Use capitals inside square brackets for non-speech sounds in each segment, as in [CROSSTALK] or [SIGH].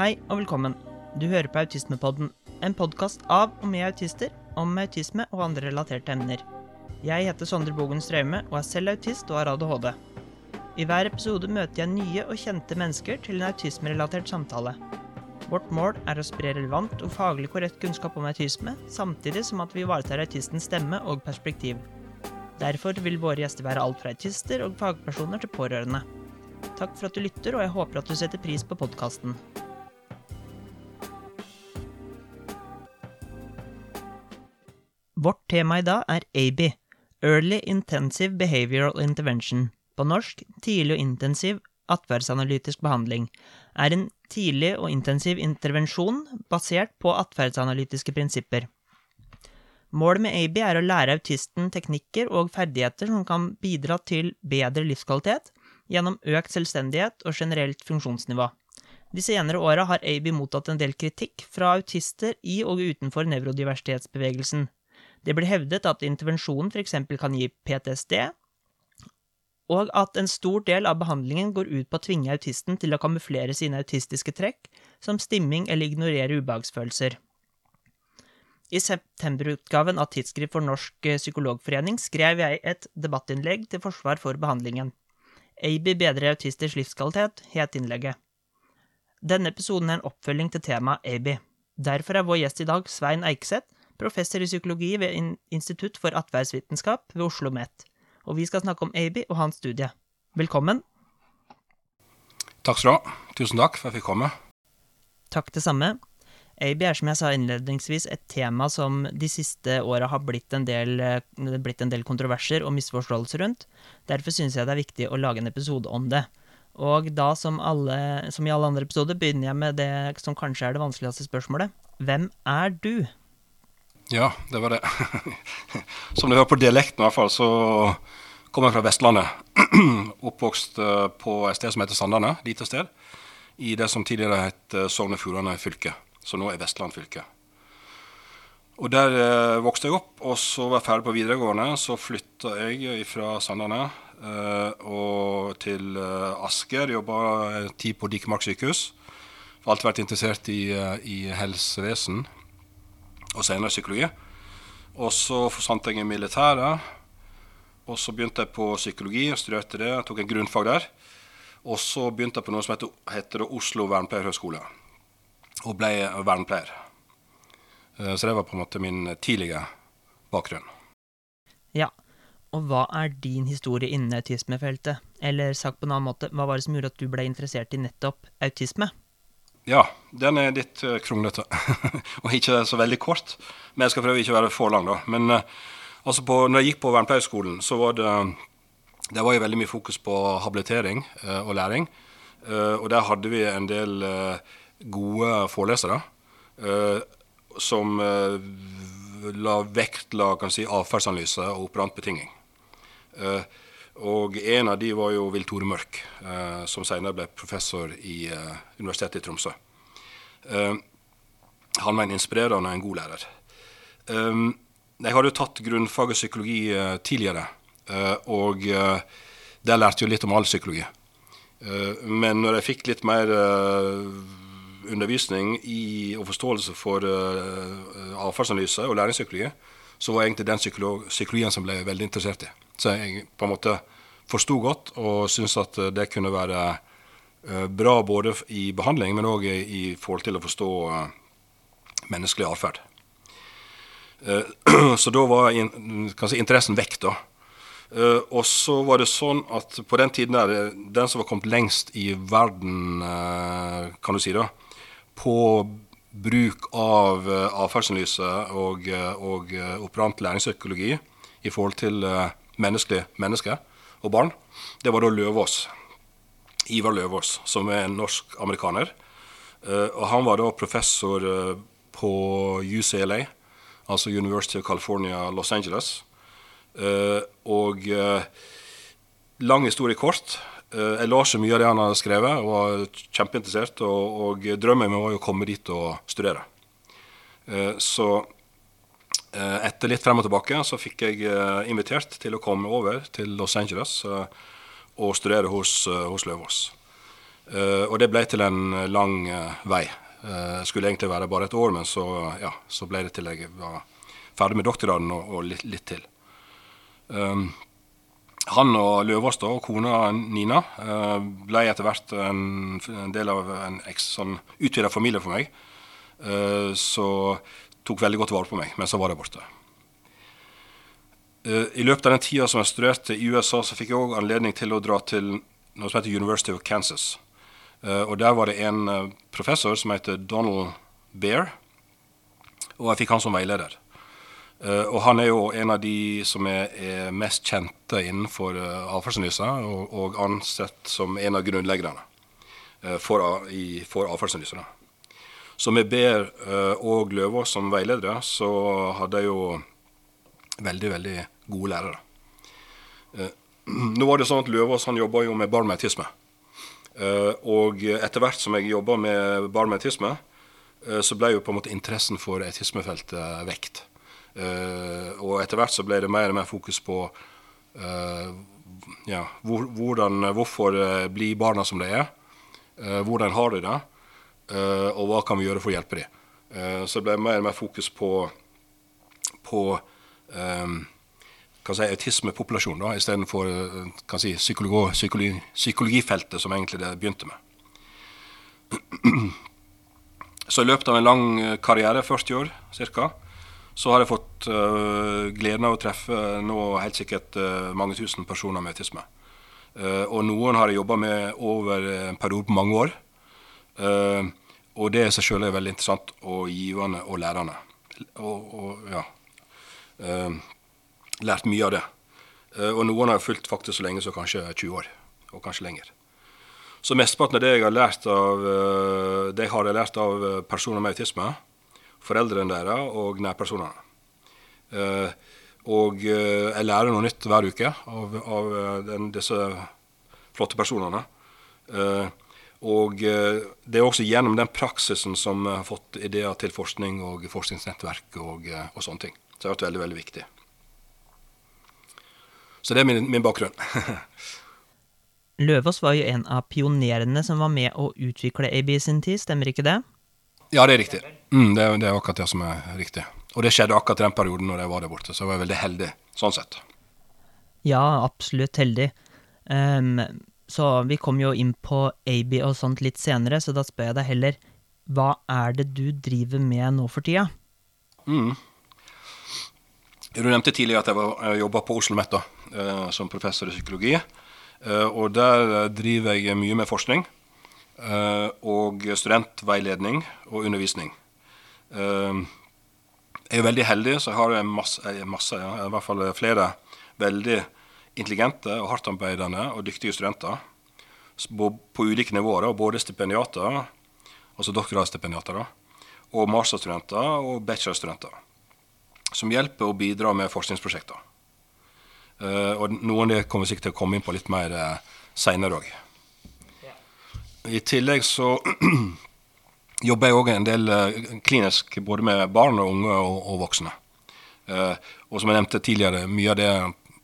Hei og velkommen. Du hører på Autismepodden, en podkast av og med autister om autisme og andre relaterte emner. Jeg heter Sondre Bogen Straume og er selv autist og har ADHD. I hver episode møter jeg nye og kjente mennesker til en autismerelatert samtale. Vårt mål er å spre relevant og faglig korrekt kunnskap om autisme, samtidig som at vi ivaretar autistens stemme og perspektiv. Derfor vil våre gjester være alt fra autister og fagpersoner til pårørende. Takk for at du lytter, og jeg håper at du setter pris på podkasten. Vårt tema i dag er ABI, Early Intensive Behavioral Intervention. På norsk tidlig og intensiv atferdsanalytisk behandling. Er en tidlig og intensiv intervensjon basert på atferdsanalytiske prinsipper. Målet med ABI er å lære autisten teknikker og ferdigheter som kan bidra til bedre livskvalitet gjennom økt selvstendighet og generelt funksjonsnivå. De senere åra har ABI mottatt en del kritikk fra autister i og utenfor nevrodiversitetsbevegelsen. Det blir hevdet at intervensjonen f.eks. kan gi PTSD, og at en stor del av behandlingen går ut på å tvinge autisten til å kamuflere sine autistiske trekk, som stimming eller ignorere ubehagsfølelser. I septemberutgaven av Tidsskrift for Norsk Psykologforening skrev jeg et debattinnlegg til forsvar for behandlingen. AB bedrer autisters livskvalitet, het innlegget. Denne episoden er en oppfølging til temaet AB. Derfor er vår gjest i dag Svein Eikseth, professor i psykologi ved Institutt for atferdsvitenskap ved Oslo OsloMet. Og vi skal snakke om Aby og hans studie. Velkommen. Takk skal du ha. Tusen takk for at jeg fikk komme. Takk det samme. Aby er som jeg sa innledningsvis et tema som de siste åra har blitt en, del, blitt en del kontroverser og misforståelser rundt. Derfor syns jeg det er viktig å lage en episode om det. Og da, som, alle, som i alle andre episoder, begynner jeg med det som kanskje er det vanskeligste spørsmålet. Hvem er du? Ja, det var det. [LAUGHS] Som du hører på dialekten, i hvert fall, så kommer jeg fra Vestlandet. [CLEARS THROAT] Oppvokst eh, på et sted som heter Sandane, lite sted. I det som tidligere het eh, Sogn og Fjordane fylke, som nå er Vestland fylke. Og Der eh, vokste jeg opp, og så var jeg ferdig på videregående. Så flytta jeg fra Sandane eh, og til eh, Asker. Jobba tid på Dikemark sykehus. Alltid vært interessert i, i helsevesen og senere psykologi. Og så forsvant jeg i militæret. Og så begynte jeg på psykologi og studerte det. Tok en grunnfag der. Og så begynte jeg på noe som heter, heter Oslo vernepleierhøgskole. Og ble vernepleier. Eh, så det var på en måte min tidlige bakgrunn. Ja, og hva er din historie innen autismefeltet? Eller sagt på en annen måte, hva var det som gjorde at du ble interessert i nettopp autisme? Ja, den er litt uh, kronglete. [LAUGHS] og ikke så veldig kort. Men jeg skal prøve ikke å være for lang, da. Men uh, altså på, når jeg gikk på vernepleierskolen, så var det det var veldig mye fokus på habilitering uh, og læring. og der hadde vi en del gode forelesere som la vektla si, atferdsanalyse og operant betinging. Uh, og en av de var jo Vil Tore Mørk, eh, som senere ble professor i eh, Universitetet i Tromsø. Eh, han var en inspirerende og en god lærer. Eh, jeg hadde jo tatt grunnfaget psykologi eh, tidligere, eh, og der lærte jeg litt om all psykologi. men når jeg fikk litt mer undervisning i, og forståelse for atferdsanalyse og læringspsykologi, så var egentlig den psykologien som ble veldig interessert i. Så jeg på en måte forsto godt og syntes at det kunne være eh, bra både i behandling, men òg i forhold til å forstå eh, menneskelig atferd. Eh, [CLEARS THROAT] så da var si, interessen vekk, da. Og så var det sånn at på den tiden der, den som var kommet lengst i verden, kan du si, da, på bruk av atferdsanalyse og, og operant læringspsykologi i forhold til menneskelige menneske og barn, det var da Løvaas. Ivar Løvaas, som er en norsk-amerikaner. Uh, og han var da professor uh, på UCLA, altså University of California Los Angeles. Uh, og lang historie kort. jeg la så mye av det han hadde skrevet, og var kjempeinteressert. Og, og drømmen min var jo å komme dit og studere. så Eh, etter litt frem og tilbake så fikk jeg eh, invitert til å komme over til Los Angeles eh, og studere hos, hos Løvaas. og det ble til en lang vei. Det skulle egentlig være bare et år, men så, ja, så ble det til jeg var ferdig med doktorgraden og, og litt, litt, til. Um, han og Løvaas og kona Nina ble etter hvert en, en, del av en sånn utvida familie for meg. Så tok veldig godt vare på meg mens jeg var der borte. I løpet av den tida som jeg studerte i USA, så fikk jeg òg anledning til å dra til noe som heter University of Kansas. Uh, og Der var det en uh, professor som heter Donald Bear, og jeg fikk han som veileder. Og han er jo en av de som er, mest kjente innenfor avfallsanalyse, og, ansett som en av grunnleggerne for, for avfallsanalyse. Så vi ber og Løvaas som veiledere, så hadde jeg jo veldig, veldig gode lærere. [CLEARS THROAT] nå var det sånn at Løvaas han jobba jo med barn med autisme. Eh, og etter hvert som jeg jobba med barn med autisme, eh, så ble jo på en måte interessen for etismefeltet vekt. Eh, og etter hvert så ble det mer og mer fokus på ja, hvordan, hvorfor blir barna som de er, hvordan har de det, og hva kan vi gjøre for å hjelpe dem. så det ble mer og mer fokus på, på um, kan si, autismepopulasjon istedenfor eh, si, psykologi, psykologi, psykologifeltet, som egentlig det begynte med. [CLEARS THROAT] Så i løpet av en lang eh, karriere, 40 år ca., så har jeg fått uh, gleden av å treffe nå helt sikkert uh, mange tusen personer med autisme. Uh, og noen har jeg jobba med over en periode på mange år. Og det i seg sjøl er veldig interessant og givende og lærende. Og, og ja lært mye av det. Eh, og noen har fulgt faktisk så lenge som kanskje 20 år, og kanskje lenger. Så mesteparten av det jeg har lært av, eh, det har jeg lært av eh, personer med autisme, foreldrene deres og nærpersonene. Og jeg lærer noe nytt hver uke av, av den, disse flotte personene. Og det er også gjennom den praksisen som har fått ideer til forskning og forskningsnettverk og, og sånne ting. Så det har vært veldig, veldig viktig. Så det er min, min bakgrunn. [LAUGHS] Løvaas var jo en av pionerene som var med å utvikle AB sin tid, stemmer ikke det? Ja, det er riktig. Mm, det, er, det, er, akkurat det som er riktig. Og det skjedde akkurat den perioden når jeg var der borte, så jeg var veldig heldig sånn sett. Ja, absolutt heldig. Um, så vi kom jo inn på AB og sånt litt senere, så da spør jeg deg heller, hva er det du driver med nå for tida? Mm. Du nevnte tidligere at jeg, jobba på Oslo OsloMet eh, som professor i psykologi. Eh, og der eh, driver jeg mye med forskning. Eh, og studentveiledning og undervisning. Eh, jeg er veldig heldig, så jeg har masse, masse ja, i hvert fall flere veldig intelligente og hardtarbeidende og dyktige studenter på ulike nivåer. Både stipendiater, altså doktorgradsstipendiater, og masterstudenter og bachelorstudenter som hjelper og bidrar med forskningsprosjekter. Uh, og noen av det kommer vi sikkert til å komme inn på litt mer uh, seinere òg. I tillegg så [CLEARS THROAT] jobber jeg òg en del uh, klinisk både med barn og unge og, og voksne. Og som jeg nevnte tidligere, mye av det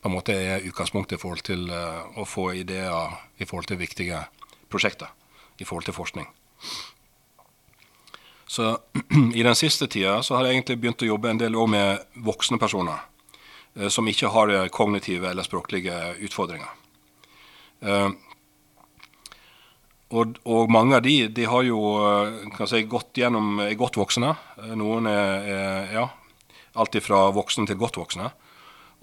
på en måte er utgangspunktet i forhold til å få ideer i forhold til viktige prosjekter i forhold til forskning. Så [CLEARS THROAT] i den siste tida så har jeg egentlig begynt å jobbe en del år med voksne personer eh, som ikke har eh, kognitive eller språklige utfordringer. Eh, og, og, mange av de, de har jo si, gått gjennom, er godt voksne. Noen er, er ja, alt fra voksne til godt voksne.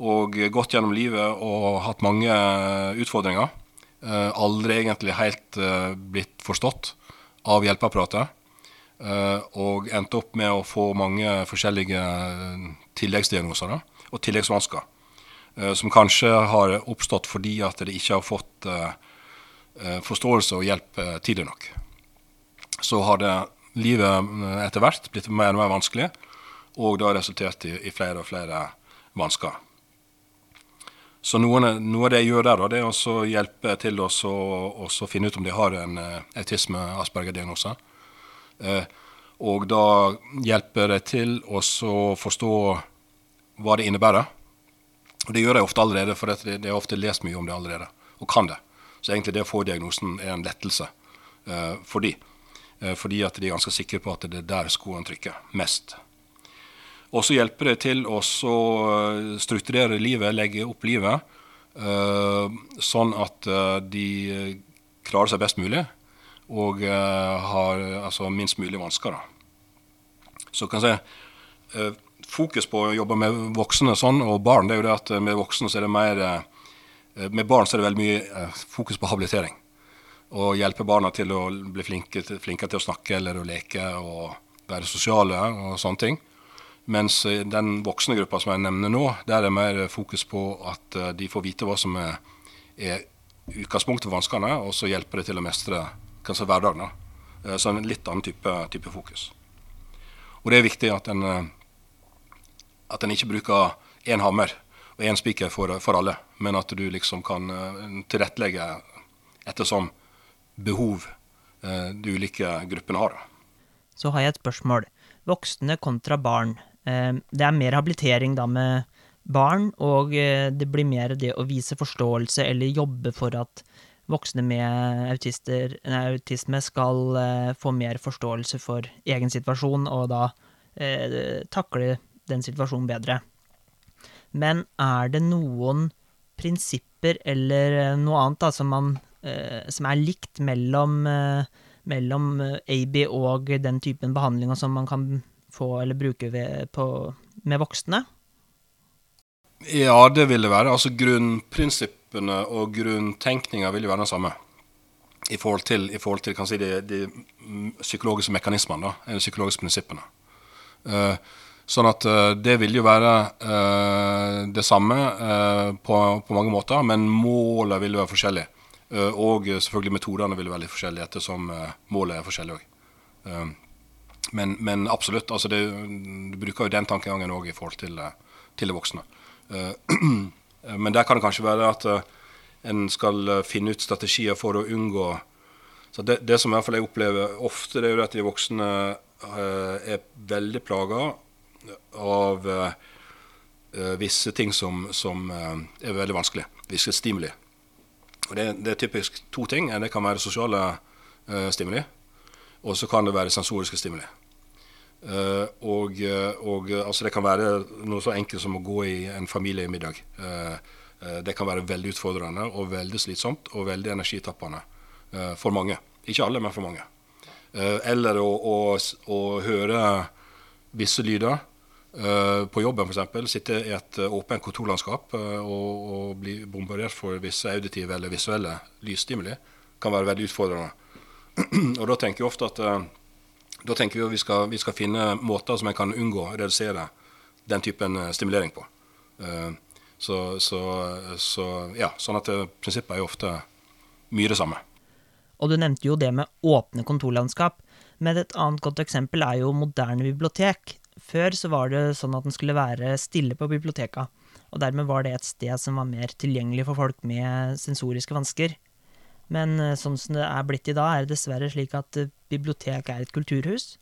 Og gått gjennom livet og hatt mange utfordringer. Aldri egentlig helt blitt forstått av hjelpeapparatet. Eh, og endte opp med å få mange forskjellige eh, tilleggsdiagnoser og tilleggsvansker. Eh, som kanskje har oppstått fordi at de ikke har fått forståelse og hjelp tidlig nok. Så har det livet etter hvert blitt mer og mer vanskelig, og det har resultert i flere og flere vansker. Så noe, noe av det jeg gjør der, da, det er å hjelpe til å finne ut om de har en autisme-asperger-diagnose. Eh, og da hjelper det til å forstå hva det innebærer. Og det gjør jeg ofte allerede, for det, er ofte lest mye om det allerede, og kan det. Så egentlig det å få diagnosen er en lettelse. uh, for de. Uh, fordi at de er ganske sikre på at det er der skoen trykker mest. Og så hjelper det til å strukturere livet, legge opp livet, sånn at de klarer seg best mulig og har altså, minst mulig vansker. Så kan jeg si fokus på å jobbe med voksne sånn, og barn, det er jo det at med voksne så er det mer eh, Med barn så er det veldig mye eh, fokus på habilitering. Og hjelpe barna til å bli flinke, flinke til å snakke eller å leke og være sosiale og sånne ting. Mens den voksne gruppa som jeg nevner nå, der er det mer fokus på at eh, de får vite hva som er, er utgangspunktet for vanskene, og så hjelper det til å mestre kanskje hverdagen. Så en litt annen type, type fokus. Og det er viktig at en at en ikke bruker én hammer og én spiker for, for, alle, men at du liksom kan tilrettelegge ettersom behov de ulike gruppene har. Så har jeg et spørsmål. Voksne kontra barn. Uh, det er mer habilitering da med barn, og det blir mer det å vise forståelse eller jobbe for at voksne med autister, nei, autisme skal få mer forståelse for egen situasjon, og da takle den situasjonen bedre. Men er det noen prinsipper eller eh, noe annet da, som, man, eh, som er likt mellom, eh, mellom eh, AB og den typen behandlinger som man kan få eller bruke ved, på, med voksne? Ja, det vil det være. Altså Grunnprinsippene og grunntenkninga vil jo være den samme. I forhold til, i forhold til si, de, de, psykologiske mekanismene, da, eller psykologiske prinsippene. Uh, Sånn at uh, det vil jo være uh, det samme på, på, mange måter, men målet vil være forskjellig. og selvfølgelig metodene vil være litt forskjellige ettersom målet er forskjellig òg. Men, men, absolutt, altså det, du bruker jo den tankegangen òg i forhold til, til de voksne. [CLEARS THROAT] men der kan det kanskje være at en skal finne ut strategier for å unngå så det, det som i hvert fall jeg opplever ofte, det er jo at de voksne er veldig plaga av visse ting som, som er veldig vanskelig. Visse stimuli. Og det, det, er typisk to ting. Det kan være sosiale stimuli, og så kan det være sensoriske stimuli. og, og altså det kan være noe så enkelt som å gå i en familiemiddag. det kan være veldig utfordrende og veldig slitsomt og veldig energitappende for mange. Ikke alle, men for mange. eller å, å, å høre visse lyder Uh, på jobben f.eks. sitte i et uh, åpent kontorlandskap uh, og, og, bli bombardert for visse auditive eller visuelle lysstimuli kan være veldig utfordrende. [CLEARS THROAT] og Da tenker vi ofte at da tenker vi at vi skal, vi skal finne måter som en kan unngå å redusere den typen stimulering på. Så, så, så, ja, sånn at prinsippet er jo ofte mye det samme. Og du nevnte jo det med åpne kontorlandskap. Men et annet godt eksempel er jo moderne bibliotek før så var det sånn at den skulle være stille på biblioteka, og dermed var det et sted som var mer tilgjengelig for folk med sensoriske vansker. Men eh, sånn som det er blitt i dag, er det dessverre slik at biblioteket bibliotek er et kulturhus.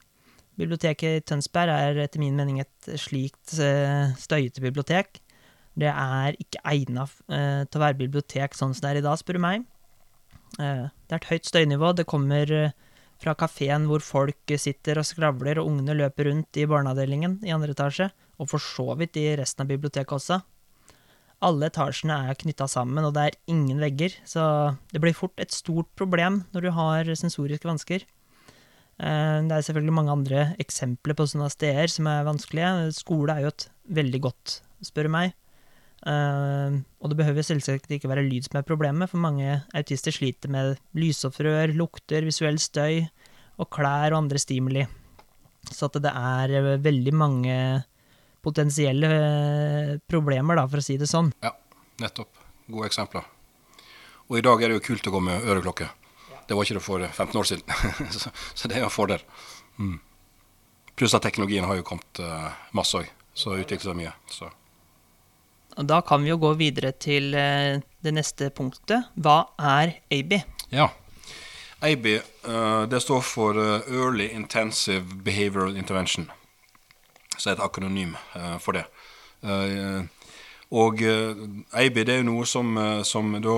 Biblioteket i Tønsberg er etter min mening et slikt eh, støyete bibliotek. Det er ikke egna til å være bibliotek sånn som det er i dag, spør du meg. Det er et høyt støynivå. Det kommer fra kafeen hvor folk sitter og skravler og ungene løper rundt i barneavdelingen i andre etasje, og for så vidt i resten av biblioteket også. Alle etasjene er knytta sammen, og det er ingen vegger, så det blir fort et stort problem når du har sensoriske vansker. Eh, det er selvfølgelig mange andre eksempler på sånne steder som er vanskelige. Skole er jo et veldig godt, spør du meg. Uh, og det behøver selvsagt ikke være lyd som er problemet, for mange autister sliter med lysopprør, lukter, visuell støy og klær og andre stimuli. Så at det er eh, veldig mange potensielle eh, problemer, da, for å si det sånn. Ja, nettopp. Gode eksempler. Og i dag er det jo kult å gå med øreklokke. Det var ikke det for 15 år siden. [LAUGHS] så, så, det er en fordel. Mm. Pluss at teknologien har jo kommet uh, masse òg, så utvikler seg mye. så... Da kan vi jo gå videre til uh, det neste punktet. Hva er AB? Ja. AB uh, det står for Early Intensive Behavioral Intervention. Så er et akronym uh, for det. Og EIBI det er jo noe som, som da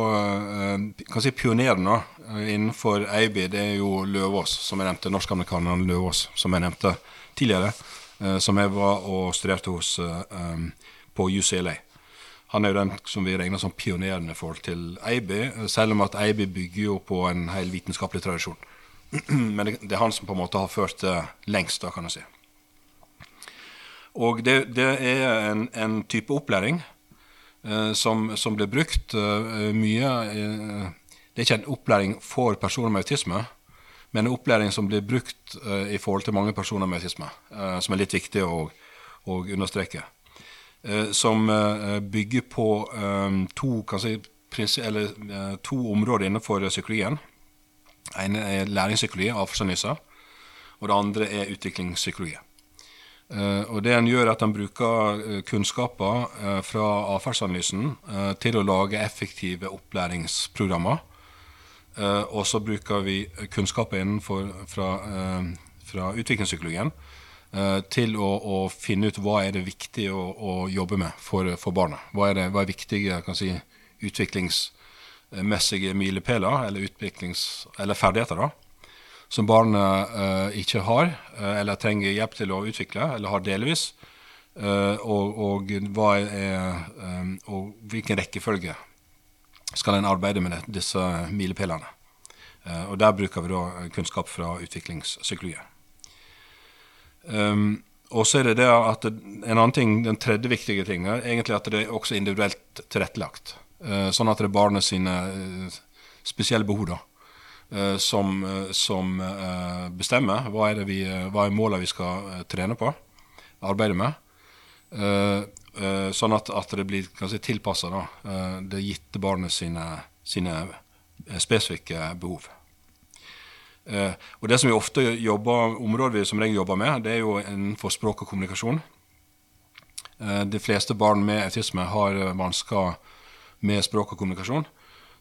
kan si pionerene innenfor EIBI, det er jo Løvaas, som jeg nevnte. Norskamerikaneren Løvaas, som jeg nevnte tidligere. Som jeg var og studerte hos på UCLA. Han er jo den som vi regner som pioneren i forhold til EIBI, selv om at EIBI bygger jo på en hel vitenskapelig tradisjon. [CLEARS THROAT] Men det, det, er han som på en måte har ført det lengst, da, kan du si. Og det, det er en, en, type opplæring eh, som, som, blir brukt eh, mye eh, Det er ikke en opplæring for personer med autisme, men en opplæring som blir brukt eh, i forhold til mange personer med autisme, eh, som er litt viktig å, å understreke. Som bygger på to, si, eller, to områder innenfor psykologien. Det ene er læringspsykologi, avstandsanalyser, og det andre er utviklingspsykologi. Uh, og det en gjør, er at en bruker uh, kunnskaper uh, fra atferdsanalysen til å lage effektive opplæringsprogrammer. og så bruker vi kunnskaper innenfor fra, fra utviklingspsykologien til å, å, finne ut hva er det viktig å, å jobbe med for, for barna. Hva er, det, hva er viktige si, utviklingsmessige milepæler eller, eller ferdigheter. da, som barnet uh, ikke har, uh, eller trenger hjelp til å utvikle, eller har delvis. Uh, og, og, er, og, hvilken rekkefølge skal en arbeide med disse milepælene. og Der bruker vi da kunnskap fra utviklingspsykologi. Um, og så er det det at en annen ting, Den tredje viktige tingen er egentlig at det er også individuelt tilrettelagt. sånn at det er barnet sine spesielle behov. da Eh, som, eh, som eh, bestemmer hva er, vi, hva er målene vi skal trene på, arbeide med. sånn at, at, det blir si, tilpassa det gitte barnet sine, sine spesifikke behov. Uh, og Det som vi ofte jobber, området vi som regel jobber med, det er jo innenfor språk og kommunikasjon. Uh, de fleste barn med autisme har vansker med språk og kommunikasjon.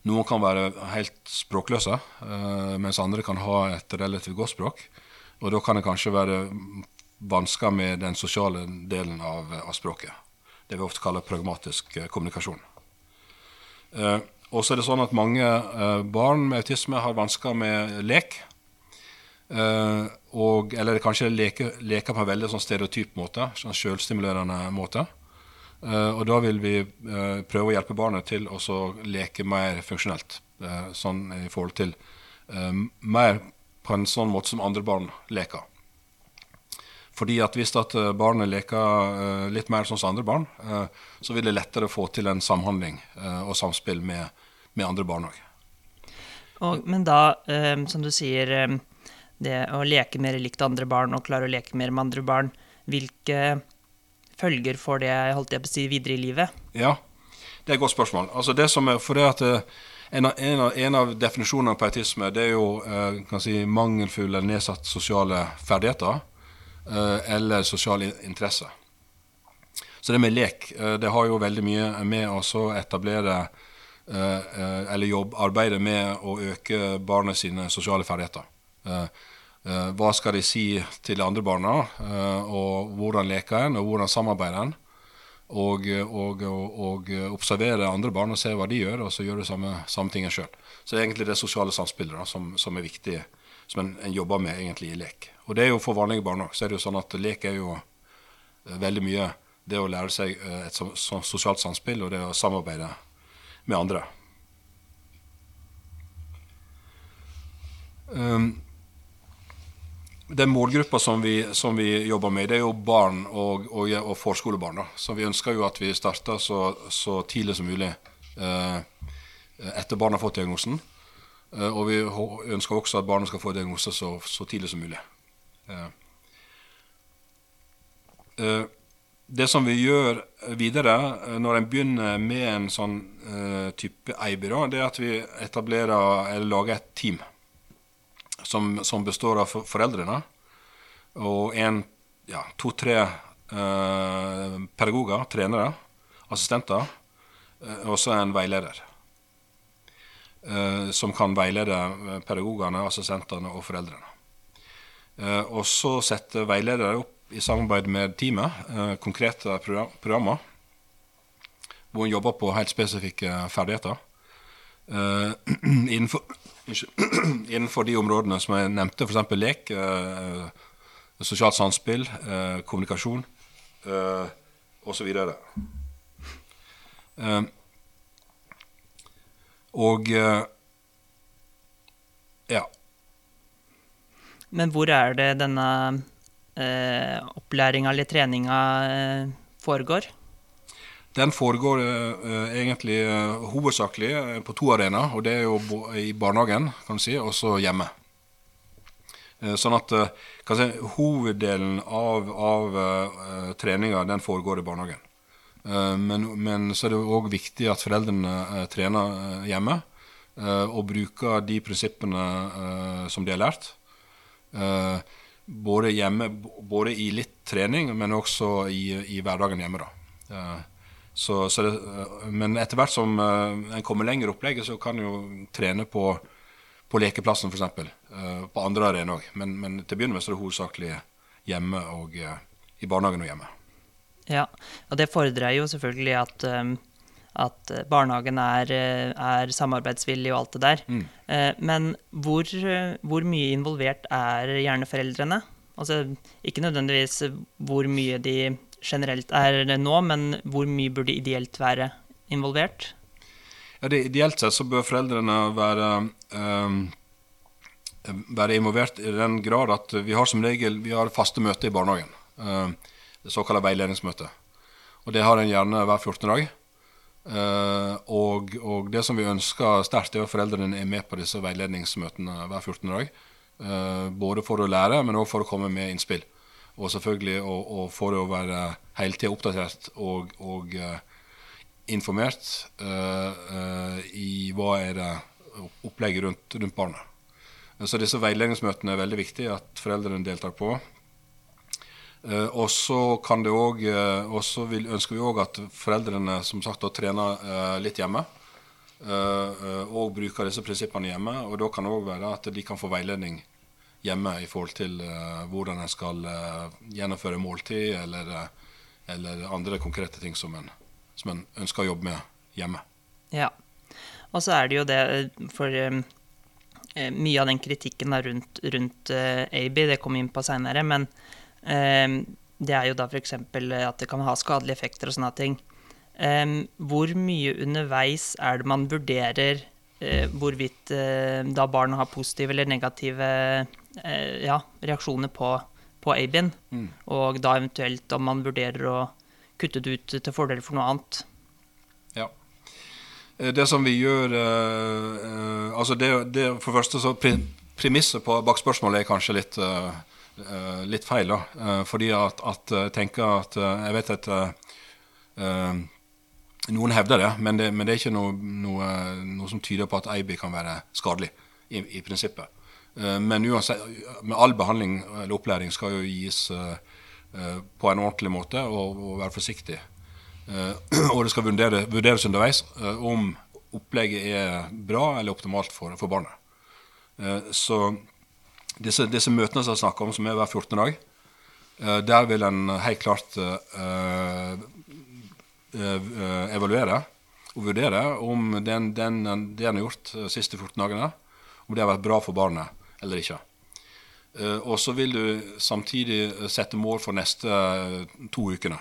Noen kan være helt språkløse, uh, mens andre kan ha et relativt godt språk. Og da kan det kanskje være vansker med den sosiale delen av, av språket. Det vi ofte kaller pragmatisk uh, kommunikasjon. Uh, og så er det sånn at mange barn med autisme har vansker med lek. og, eller kanskje leker leke på en veldig sånn stereotyp måte, sånn selvstimulerende måte. Uh, og da vil vi uh, prøve å hjelpe barnet til å leke mer funksjonelt. Uh, sånn i forhold til mer på en sånn måte som andre barn leker. Fordi at Hvis at barnet leker litt mer sånn som andre barn, så vil det lettere få til en samhandling og samspill med, med andre barn òg. Men da, som du sier, det å leke mer likt andre barn og klare å leke mer med andre barn, hvilke følger for det holdt jeg på å si, videre i livet? Ja, det er et godt spørsmål. Altså det som er, for det at eh, en av, en, av, en av, definisjonene på autisme det er jo eh, kan si, mangelfulle eller nedsatt sosiale ferdigheter eh, eller sosial interesse. Så det med lek det har jo veldig mye med å etablere eller jobb, arbeide med å øke barnet sine sosiale ferdigheter. Eh, hva skal de si til de andre barna, eh, og hvordan leker en, og hvordan samarbeider en. Og, og, og, observere andre barn og se hva de gjør, og så gjøre det samme, samme tingen sjøl. Så det er egentlig det sosiale samspillet da, som, som, er viktig, som en, en, jobber med egentlig i lek. Og det er jo for vanlige barn òg. Så er det jo sånn at lek er jo eh, veldig mye det å lære seg et så, sosialt samspill og det å samarbeide med andre. Um, den målgruppa som vi, som vi, jobber med, det er jo barn og, og, og forskolebarn. Da. Så vi ønsker jo at vi starter så, så tidlig som mulig eh, etter barna har fått diagnosen. Eh, og vi ønsker også at barna skal få diagnose så, så tidlig som mulig. Eh, eh det som vi gjør videre eh, når en begynner med en sånn eh, type EIB, det er at vi etablerer eller lager et team som, som består av foreldrene og en, ja, to-tre eh, pedagoger, trenere, assistenter, eh, og så en veileder. Eh, som kan veilede eh, pedagogene, assistentene og foreldrene. Eh, og så setter veiledere opp i samarbeid med teamet eh, konkrete program, programmer. hvor en jobber på helt spesifikke ferdigheter. Uh, [CLEARS THROAT] innenfor, [CLEARS THROAT] [CLEARS THROAT] innenfor, de områdene som jeg nevnte, f.eks. lek, uh, sosialt samspill, uh, kommunikasjon uh, osv. Uh, og ja. Men hvor er det denne eh, opplæringa eller treninga eh, foregår? Den foregår eh, egentlig eh, hovedsakelig eh, på to arenaer. Og det er jo i barnehagen, kan du si, og så hjemme. Eh, sånn at si, hoveddelen av, av treninga den foregår i barnehagen. Men, men, så er det òg viktig at foreldrene trener hjemme. Og bruker de prinsippene som de har lært både hjemme, både i litt trening, men også i, i hverdagen hjemme. da. Eh, så, så det, eh, men etter hvert som eh, en kommer lenger i opplegget, så kan en jo trene på, på lekeplassen f.eks. På andre arenaer òg. Men, men, til å begynne med så er det hovedsakelig hjemme og i barnehagen og hjemme. Ja, og det fordrer jo selvfølgelig at at eh, barnehagen er, eh, er, samarbeidsvillig og alt det der. Mm. Eh, men hvor, hvor, mye involvert er gjerne foreldrene? Altså, ikke nødvendigvis hvor mye de generelt er nå, men hvor mye burde ideelt være involvert? Ja, det, Ideelt sett så bør foreldrene være, um, være involvert i den grad at vi har som regel vi har faste møter i barnehagen. Um, det såkalte veiledningsmøtet. Og det har en gjerne hver 14. dag. Uh, og, og, det som vi ønsker sterkt, er at foreldrene er med på disse veiledningsmøtene hver 14. dag. Uh, både for å lære, men òg for å komme med innspill. Og selvfølgelig å få det å være hele tida oppdatert og, og uh, informert i hva er det opplegget rundt, rundt barnet. Så disse veiledningsmøtene er veldig viktig at foreldrene deltar på. Uh, og så kan det også, uh, vil, ønsker vi òg at foreldrene som sagt trener uh, litt hjemme. og bruker disse prinsippene hjemme. Og da kan det òg være at de kan få veiledning hjemme i forhold til hvordan en skal gjennomføre måltid, eller, eller, andre konkrete ting som en, som en, ønsker å jobbe med hjemme. Ja. Og så er det jo det for mye av den kritikken rundt, rundt AB, det kom inn på seinere, men det er jo da f.eks. at det kan ha skadelige effekter og sånne ting. Hvor mye underveis er det man vurderer eh, hvorvidt eh, da barn har positive eller negative eh, ja, reaksjoner på, på Abien, mm. og da eventuelt om man vurderer å kutte det ut til fordel for noe annet? Ja. Det som vi gjør uh, altså det, det, For det første så Premisset bak spørsmålet er kanskje litt litt feil. da, fordi at, at jeg eh, tenker at Jeg vet at noen hevder det men, det, men det er ikke noe, noe, noe, som tyder på at AIBI kan være skadelig, i, i prinsippet. Men uansett, med all behandling eller opplæring skal jo gis på en ordentlig måte og, og være forsiktig. [CLEARS THROAT] og det skal vurdere, vurderes underveis om opplegget er bra eller optimalt for, for barnet. så disse, disse møtene som jeg snakker om, som er hver 14. dag, der vil en helt klart evaluere og vurdere om den, den, det en har gjort de siste 14 dagene, om det har vært bra for barnet eller ikke. og så vil du samtidig sette mål for neste to ukene.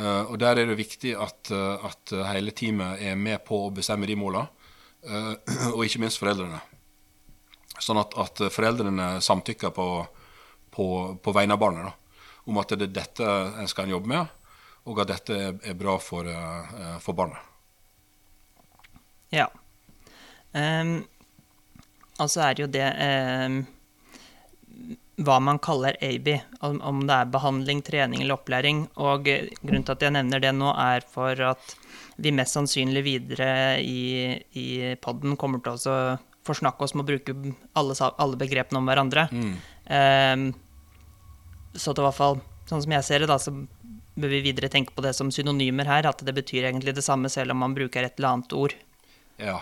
og Der er det viktig at, at hele teamet er med på å bestemme de målene, [CLEARS THROAT] og ikke minst foreldrene. Sånn at, at foreldrene samtykker på, på, på vegne av barnet om at det er dette en skal jobbe med, og at dette er, bra for, for, barnet. Ja. Um, altså er jo det eh, hva man kaller AB, om det er behandling, trening eller opplæring. Og grunnen til at jeg nevner det nå, er for at vi mest sannsynlig videre i, i poden kommer til å forsnakke oss med å bruke alle, alle begrepene om hverandre. Mm. Eh, så til hvert fall, sånn som jeg ser det, da, så bør vi videre tenke på det som synonymer her. At det betyr egentlig det samme selv om man bruker et eller annet ord. Ja,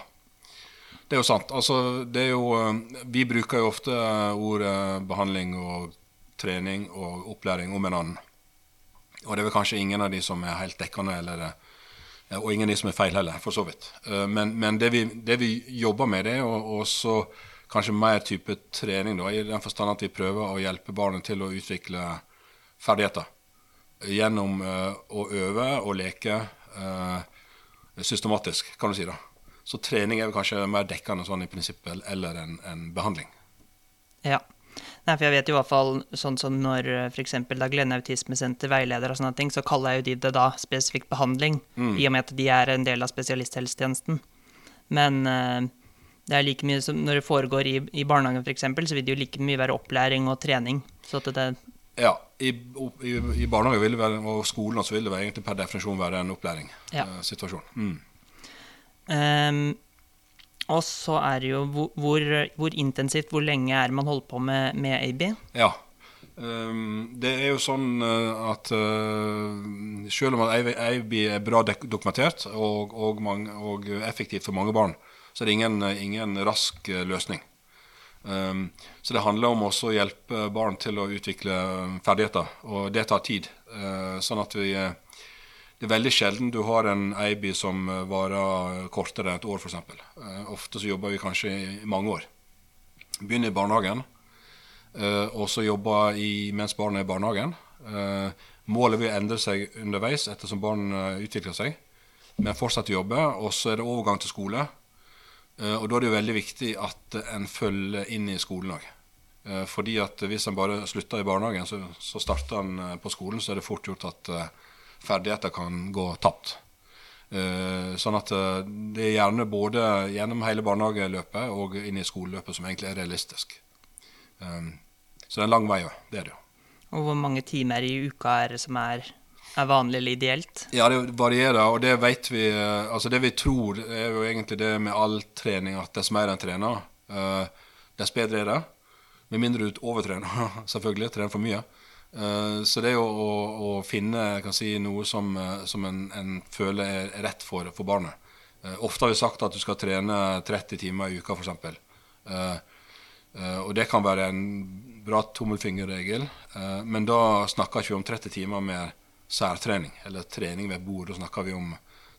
det er jo sant. Altså, det er jo eh, Vi bruker jo ofte ordet behandling og trening og opplæring om en annen. Og det er vel kanskje ingen av de som er helt dekkende eller, Og ingen av de som er feil heller, for så vidt. Men, men det, vi, det, vi, jobber med, det er også kanskje mer type trening, da, i den forstand at vi prøver å hjelpe barnet til å utvikle ferdigheter. Gjennom å øve og leke systematisk, kan du si. da. Så trening er kanskje mer dekkende sånn i prinsippet eller en, en behandling. Ja. Nei, for jeg vet i hvert fall sånn som når f.eks. da Glenne Autismesenter veileder og sånne ting, så kaller jeg jo de det da spesifikk behandling, mm. i og med at de er en del av spesialisthelsetjenesten. Men uh, det er like mye som når det foregår i, i barnehagen f.eks., så vil det jo like mye være opplæring og trening. Så at det ja, i, i, i barnehage være, og skolen også vil det egentlig per definisjon være en opplæringssituasjon. Ja. Uh, mm. Um, og så er det jo hvor, hvor, intensivt, hvor lenge er man holdt på med, med AB? Ja, um, det er jo sånn eh, at uh, selv om AB er bra dokumentert og, og, mange, og, effektivt for mange barn, så er det ingen, ingen rask løsning. Um, så det handler om også å hjelpe barn til å utvikle ferdigheter, og det tar tid. Uh, sånn at vi uh, det er veldig sjelden du har en AIBI som eh, varer kortere enn et år, f.eks. Uh, ofte så jobber vi kanskje i mange år. Begynner i barnehagen, uh, og så jobber i, mens barnet er i barnehagen. Målet vil endre seg underveis ettersom barn utvikler seg, men fortsatt jobbe. Og så er det overgang til skole. og da er det jo veldig viktig at en følger inn i skolen òg. fordi at hvis en bare slutter i barnehagen, så, så starter en på skolen, så er det fort gjort at ferdigheter kan gå tapt. Uh, sånn at uh, det er gjerne både gjennom hele barnehageløpet og inn i skoleløpet som egentlig er realistisk. Um, så det er en lang vei. Det er det jo. Og hvor mange timer i uka er det som er, er vanlig eller ideelt? Ja, det varierer, og det vet vi Altså det vi tror, er jo egentlig det med all trening at dess mer en trener, dess bedre er det. Med mindre du overtrener, [LAUGHS] selvfølgelig. Trener for mye. Eh, så det jo å, å finne si, noe som, eh, som en, en, føler er rett for, for barnet. Uh, ofte har vi sagt at du skal trene 30 timer i uka, f.eks. Og det kan være en bra tommelfingerregel, men da snakker vi ikke om 30 timer med særtrening, eller trening ved bord. Da snakker vi om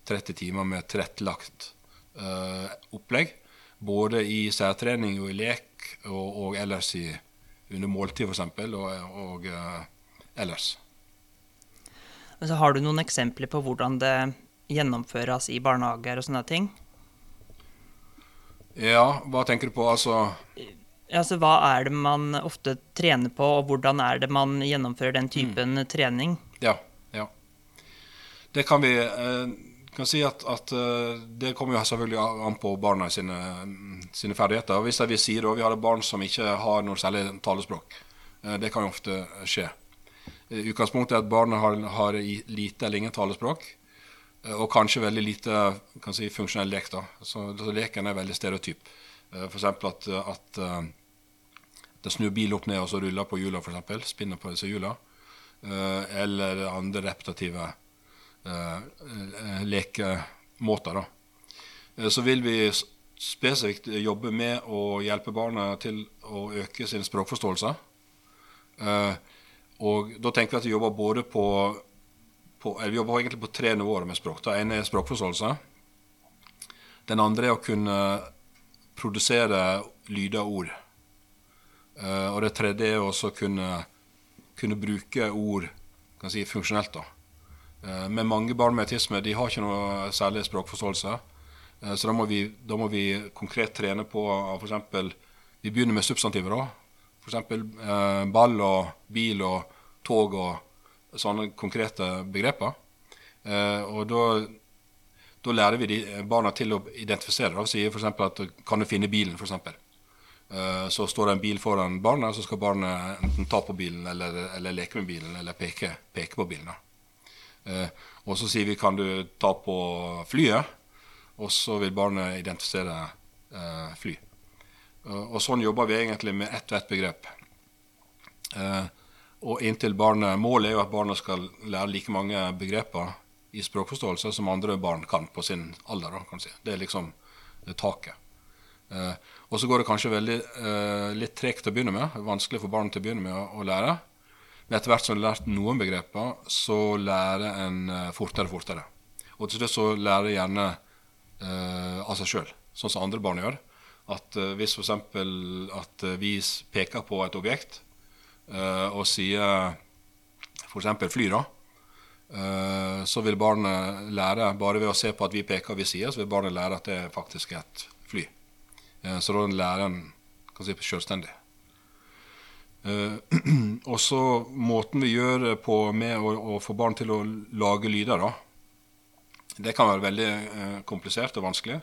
30 timer med tilrettelagt opplegg. Både i særtrening og i lek, og, og ellers i under måltid f.eks., og, og uh, ellers. Så har du noen eksempler på hvordan det gjennomføres i barnehager og sånne ting? Ja, hva tenker du på? Altså Altså, Hva er det man ofte trener på, og hvordan er det man gjennomfører den typen mm. trening? Ja, ja. Det kan vi eh, kan si at, at, eh, Det kommer jo selvfølgelig an på barna sine, sine ferdigheter. Hvis jeg vil si det, Vi har barn som ikke har noe særlig talespråk. Eh, det kan jo ofte skje. Utgangspunktet er at barnet har, har lite eller ingen talespråk. Eh, og kanskje veldig lite kan si, funksjonell lek. da. Så, så Leken er veldig stereotyp. F.eks. at, at det snur bil opp ned og så ruller på hjula, f.eks. Spinner på disse hjula. Eller andre repetitive Eh, eh, lekemåter. Da. Eh, så vil vi spesifikt jobbe med å hjelpe barna til å øke sin språkforståelse. Og da tenker vi at vi jobber både på, på Vi jobber egentlig på tre nivåer med språk. Det ene er språkforståelse. Den andre er å kunne produsere lyder og ord. Og det tredje er å kunne, kunne bruke ord si, funksjonelt. da. Eh, men mange barn med autisme de har ikke noe særlig språkforståelse. Eh, så da må, vi, da må vi konkret trene på f.eks. Vi begynner med substantiver. da. F.eks. Eh, ball og bil og tog og sånne konkrete begreper. Og da, da lærer vi barna til å identifisere. Da. Sier f.eks. at 'kan du finne bilen', f.eks. Så står det en bil foran barnet, så skal barnet enten ta på bilen eller, eller leke med bilen eller peke, peke på bilen. da. Eh, og så sier vi 'kan du ta på flyet', og så vil barnet identifisere eh, fly. og sånn jobber vi egentlig med ett og ett begrep. Eh, og inntil barnet, Målet er jo at barnet skal lære like mange begreper i språkforståelse som andre barn kan på sin alder. kan si. Det er liksom taket. Eh, og så går det kanskje veldig eh, litt tregt å begynne med. Vanskelig for barn til å begynne med å, å lære. Men etter hvert som du har lært noen begreper, så lærer en uh, fortere og fortere. Og til slutt så lærer jeg gjerne eh, av seg sjøl, sånn som andre barn gjør. At eh, hvis f.eks. at eh, vi peker på et objekt eh, og sier f.eks. fly, da, eh, så vil barnet lære, bare ved å se på at vi peker og vi sier, så vil barnet lære at det faktisk er et fly. Eh, så da lærer en kan si, selvstendig. Eh, [CLEARS THROAT] og så måten vi gjør det på med å, å få barn til å lage lyder, da. Det kan være veldig eh, komplisert og vanskelig.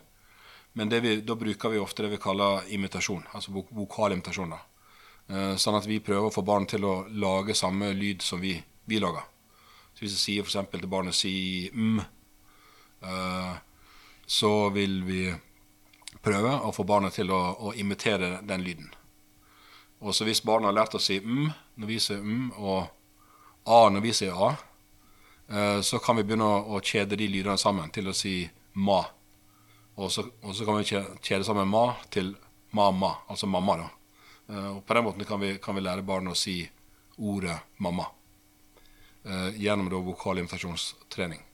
Men vi, da bruker vi ofte det vi kaller imitasjon, altså vok vokalimitasjon. da. Eh, sånn at vi prøver å få barn til å lage samme lyd som vi, vi lager. Så hvis jeg sier f.eks. til barnet si m, uh, så vil vi prøve å få barnet til å, å imitere den lyden. Og så hvis barnet har lært å si m når vi sier m, og a når vi sier a, eh, så kan vi begynne å, kjede de lydene sammen til å si ma. Og så, og så kan vi kjede sammen ma til mamma, altså mamma. da. Eh, og på den måten kan vi, kan vi lære barnet å si ordet mamma. eh, gjennom da vokalinvitasjonstrening.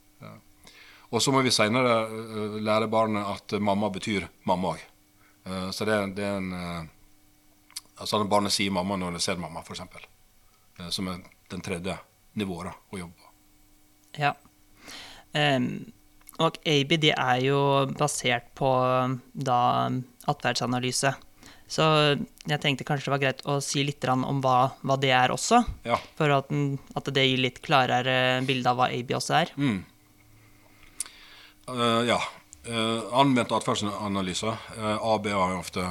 Og så må vi seinere lære barnet at mamma betyr mamma òg. Så det, det er en Altså at barnet sier mamma når det ser mamma, f.eks. Uh, som er den tredje nivået å jobbe på. Ja. Um, og ABD er jo basert på da atferdsanalyse. Så jeg tenkte kanskje det var greit å si litt om hva, hva det er også. Ja. For at, den- at det gir litt klarere bilde av hva AB også er. Uh, ja. Uh, anvendt atferdsanalyse. Uh, AB har jo ofte,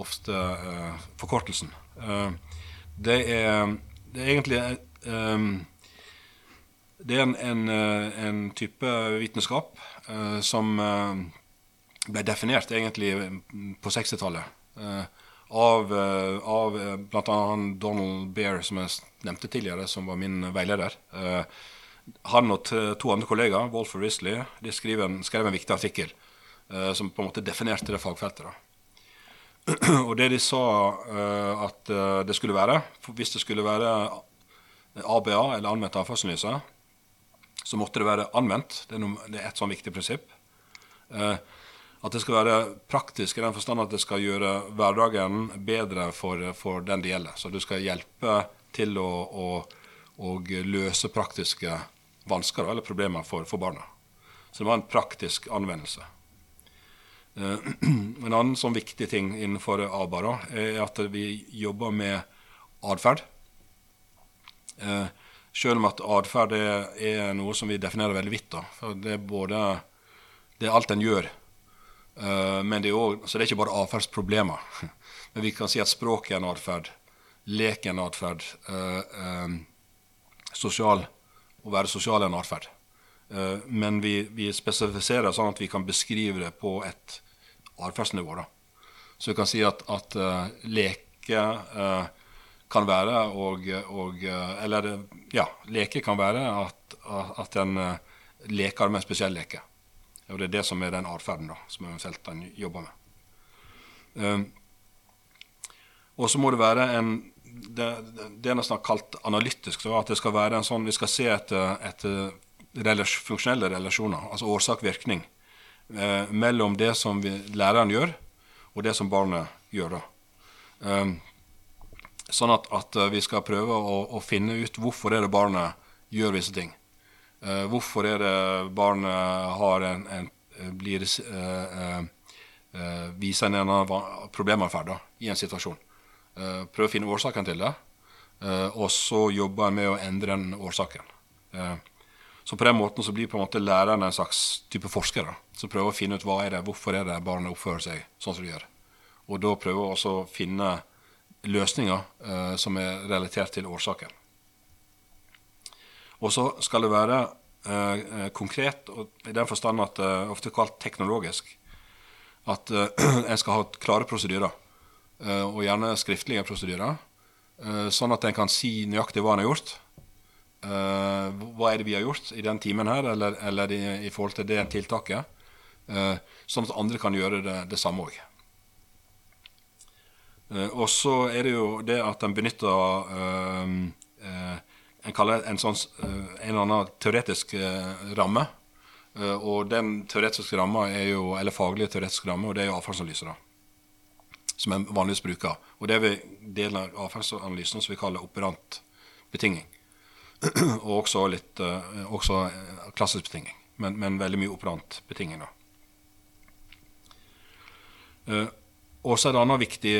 ofte uh, forkortelsen. Uh, det, er, det er egentlig um, Det er en, en, en type vitenskap uh, som ble definert egentlig på 60-tallet. Uh, av, av bl.a. Donald Bear, som jeg nevnte tidligere, som var min veileder. Han og to andre kollegaer, Wolf og Risley, de skrev en, skrev en viktig artikkel som på en måte definerte det fagfeltet. Da. [CLEARS THROAT] og det de sa uh, at eh, det skulle være, hvis det skulle være ABA, eller anvendt avfallsanalyse, så måtte det være anvendt. Det er, noe, det er et sånn viktig prinsipp. Uh, at det skal være praktisk i den forstand at det skal gjøre hverdagen bedre for, for den det gjelder. Så du skal hjelpe til å, å, å løse praktiske vansker eller problemer for, for barna. Så det var en praktisk anvendelse. Eh, [CLEARS THROAT] en annen sånn viktig ting innenfor ABA da, er at vi jobber med atferd. Eh, selv om at atferd er, noe som vi definerer veldig vidt. Det er det er alt en gjør, eh, men det er også, så det er ikke bare atferdsproblemer. [LAUGHS] Men vi kan si at språk er en atferd, lek er en atferd, sosial, å være sosial er en atferd. Eh, men vi, vi spesifiserer sånn at vi kan beskrive det på et atferdsnivå. Så vi kan si at, at eh, leke eh, kan være og, og Eller ja, leke kan være at, at en leker med en spesiell leke. Og det er det som er den atferden som eventuelt en jobber med. Eh, og så må det være en Det, det er nesten kalt analytisk. At det skal være en sånn, Vi skal se etter, etter relas funksjonelle relasjoner, altså årsak-virkning, eh, mellom det som vi, læreren gjør, og det som barnet gjør. Um, sånn at, at eh, vi skal prøve å, å finne ut hvorfor er det barnet gjør visse ting. Eh, hvorfor er det barnet har en, en blir eh, eh, eh, viser en annen problematferd i en situasjon. Eh, prøve å finne årsaken til det, eh, og så jobbe med å endre den årsaken. Eh, så på den måten så blir på en måte læreren en slags type forsker som prøver å finne ut hva er det, hvorfor er det barnet oppfører seg sånn som de gjør. Og da prøver også å finne løsninger eh, som er relatert til årsaken. Og så skal det være eh, eh, konkret, og i den forstand at det er ofte kalt teknologisk. At eh, [CLEARS THROAT] en skal ha klare prosedyrer, eh, og gjerne skriftlige prosedyrer. eh, sånn at en kan si nøyaktig hva en har gjort. Eh, hva er det vi har gjort i den timen her, eller, eller i, i forhold til det tiltaket. Uh, sånn at andre kan gjøre det, det samme òg. Uh, og så er det jo det at en benytter eh, eh, En kaller en sånn eh, en eller annen teoretisk eh, ramme. Eh, og den teoretiske ramma er jo, eller faglige teoretiske ramme, og det er jo avfallsanalyser. Som en vanligvis bruker. Og det er vi delen av avfallsanalysen som vi kaller operant betinging. [CLEARS THROAT] og også litt uh, også klassisk betinging, men, men, veldig mye operant betinging, da. Uh, og så er det annet viktig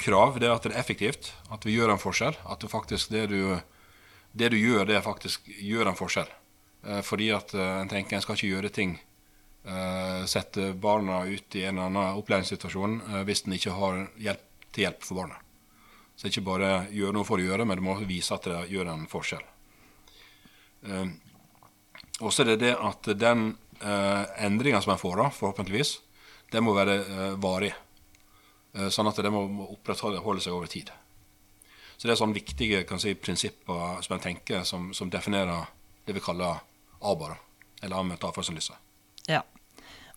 krav det er at det er effektivt. At vi gjør en forskjell. At det faktisk det du, det du gjør, det faktisk gjør en forskjell. Eh, fordi at eh, en tenker en skal ikke gjøre ting eh, Sette barna ut i en annen opplæringssituasjon hvis en ikke har hjelp til hjelp for barna. Så ikke bare gjøre noe for å gjøre, men du må vise at det gjør en forskjell. Og så er det det at den endringa som en får, da, forhåpentligvis, det må være varig. Sånn at det må opprettholde seg over tid. Så det er sånne viktige si, prinsipper som en tenker som, som definerer det vi kaller ABA, eller anvendt avfallsanalyse. Ja.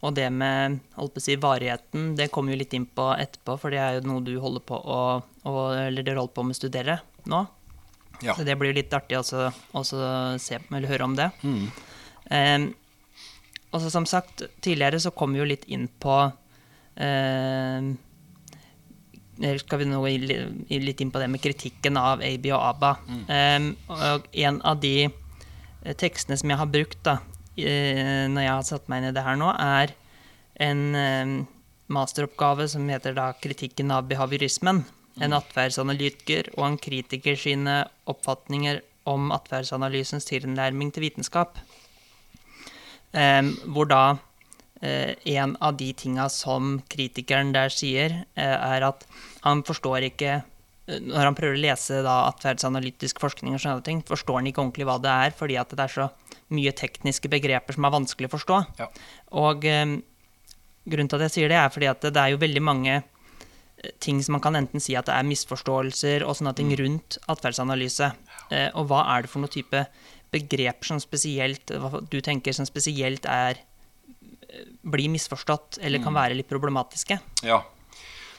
Og det med si, varigheten, det kommer jo litt inn på etterpå, for det er jo noe du holder på å, å Eller dere holder på med å studere nå. Ja. Så det blir litt artig også, også se, eller høre om det. Mm. Eh, og så som sagt, tidligere så kom vi jo litt inn på eh, skal vi nå litt inn på det med kritikken av AB og ABBA. Mm. Eh, og en av de Eh, tekstene som jeg har brukt da, når jeg har satt meg inn i det her nå, er en eh, masteroppgave som heter da 'Kritikken av behaviorismen'. En atferdsanalytiker og en kritiker sine oppfatninger om atferdsanalysens tilnærming til vitenskap. hvor da eh, en av de tinga som kritikeren der sier, er at han forstår ikke når han prøver å lese da atferdsanalytisk forskning, og sånne ting, forstår han ikke ordentlig hva det er, fordi at det er så mye tekniske begreper som er vanskelig å forstå. Ja. Og eh, grunnen til at jeg sier det, er fordi at det er jo veldig mange eh, ting som man kan enten si at det er misforståelser og sånne ting mm. rundt atferdsanalyse. Eh, og hva er det for noen type begreper som spesielt du tenker som spesielt er eh, blir misforstått eller kan mm. være litt problematiske? Ja,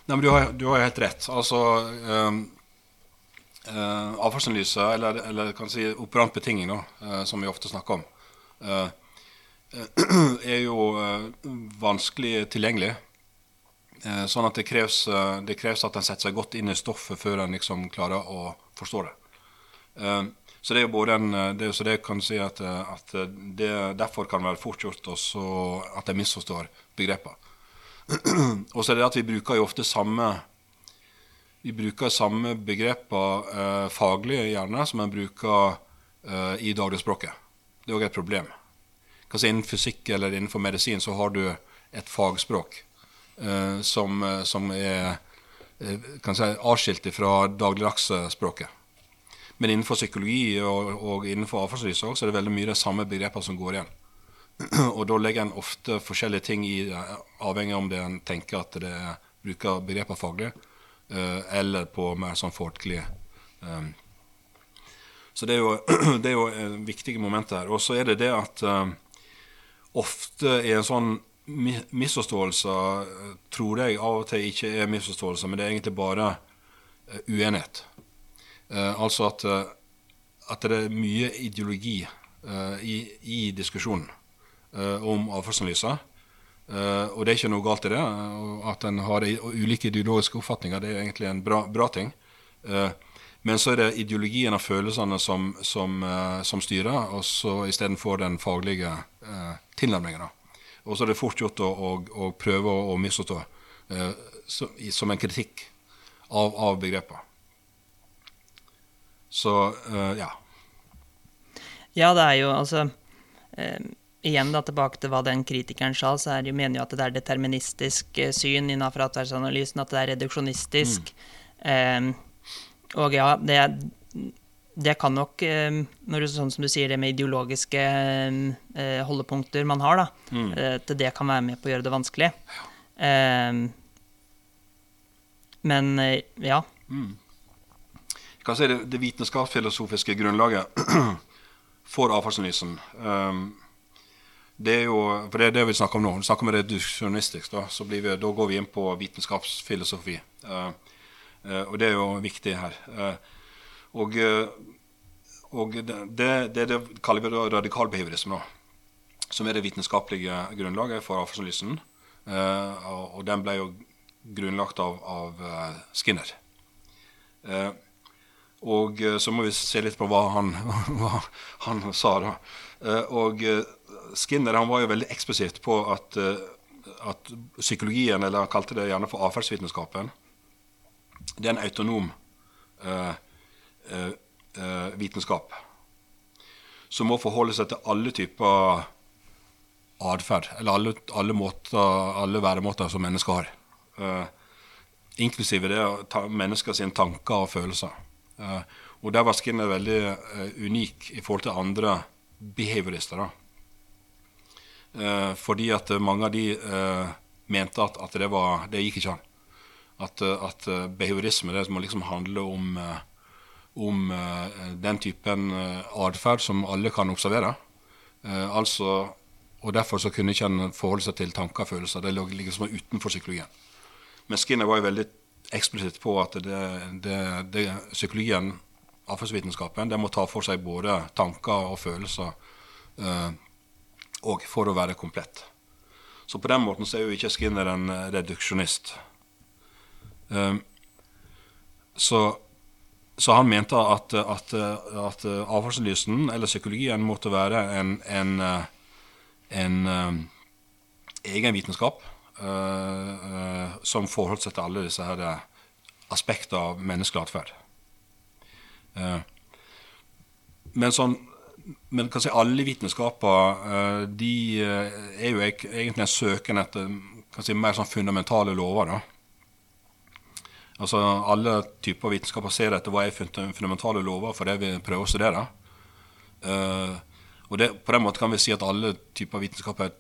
Nei, men du har, du har helt rett. Altså um, uh, Avfallsanalyse, eller, eller kan si operant betinging, da, uh, som vi ofte snakker om, uh, [CLEARS THROAT] er jo vanskelig tilgjengelig. Sånn at det kreves, det kreves, at en setter seg godt inn i stoffet før en liksom klarer å forstå det. Så det er jo både en, det, så det kan si at, at det derfor kan det være fort gjort også at en misforstår begrepene. [CLEARS THROAT] og så er det at vi bruker jo ofte samme vi bruker samme begreper eh, faglig gjerne som en bruker eh, i dagligspråket. Det er òg et problem. Kanskje Innen fysikk eller innenfor medisin så har du et fagspråk eh, som, eh, som, er eh, kan si, avskilt fra dagligdagsspråket. Men innenfor psykologi og, og innenfor avfallsanalyse så er det veldig mye de samme begrepene som går igjen. [CLEARS THROAT] Og da legger en ofte forskjellige ting i det, avhengig av om det en tenker at det bruker begrepene faglig, eh, eller på mer sånn folkelig. Så det er, jo, [CLEARS THROAT] det er jo viktige viktig moment her. Og så er det det at ofte i en sånn misforståelse, tror jeg av og til ikke er misforståelser, men det er egentlig bare uh, uenighet. Uh, altså at, at, det er mye ideologi i, i diskusjonen. Eh, om avfallsanalyser. Og det er ikke noe galt i det. At en har ulike ideologiske oppfatninger, det er egentlig en bra, bra ting. Men så er det ideologien og følelsene som, som, som styrer, og så istedenfor den faglige tilnærmingen. Og så er det fort gjort å, å, å prøve å, å misforstå eh, som en kritikk av, av begreper. Så ja. Ja, det er jo altså igjen da, tilbake til hva den kritikeren sa, så er jo, mener jo at det er deterministisk eh, syn innenfor atferdsanalysen, at det er reduksjonistisk. Mm. Eh, og ja, det, det kan nok, eh, når det, sånn som du sier, det med ideologiske eh, holdepunkter man har, da, mm. Eh, til det kan være med på å gjøre det vanskelig. Men ja. Mm. Jeg kan si det, det vitenskapsfilosofiske grunnlaget [CLEARS THROAT] for avfallsanalysen. Um, det er jo, for det er det vi snakker om nå. Vi snakker om reduksjonistisk. Da, så vi, da går vi inn på vitenskapsfilosofi. Og det er jo viktig her. Uh, og, og det, det, det, kaller vi radikalbehaviorisme. som er det vitenskapelige grunnlaget for avfallsanalysen. Uh, og, den ble jo grunnlagt av, av uh, Skinner. Og så må vi se litt på hva han, [LAUGHS] hva han sa, da. og Skinner han var jo veldig eksplisitt på at, at psykologien, eller han kalte det gjerne for atferdsvitenskapen, det er en autonom vitenskap som må forholde seg til alle typer atferd. Eller alle, alle, måter, alle væremåter som mennesker har. Uh, inklusive det ta mennesker sine tanker og følelser. Uh, og der var Skinner veldig uh, unik i forhold til andre behaviorister. fordi at mange av de mente at, at, det, var, det gikk ikke an. At, at behaviorisme det må liksom handle om, om den typen atferd som alle kan observere. altså og Derfor så kunne ikke han forholde seg til tanker og følelser. Det lå liksom utenfor psykologien. Men Skinner var jo veldig eksplisitt på at det, det, det, psykologien, atferdsvitenskapen, må ta for seg både tanker og følelser eh, og for å være komplett. Så på den måten så er jo ikke Skinner en reduksjonist. Så, så, han mente at, at, at avfallsanalysen, eller psykologien, måtte være en, en en en egen vitenskap uh, som forholdt seg til alle disse her aspekter av menneskelig atferd. men sånn men kan si alle vitenskaper de er jo egentlig en søken etter si, mer sånn fundamentale lover. da. Altså Alle typer vitenskaper ser etter hva er fundamentale lover for det vi prøver å studere. Uh, og det, på den måten kan vi si at alle typer vitenskap er,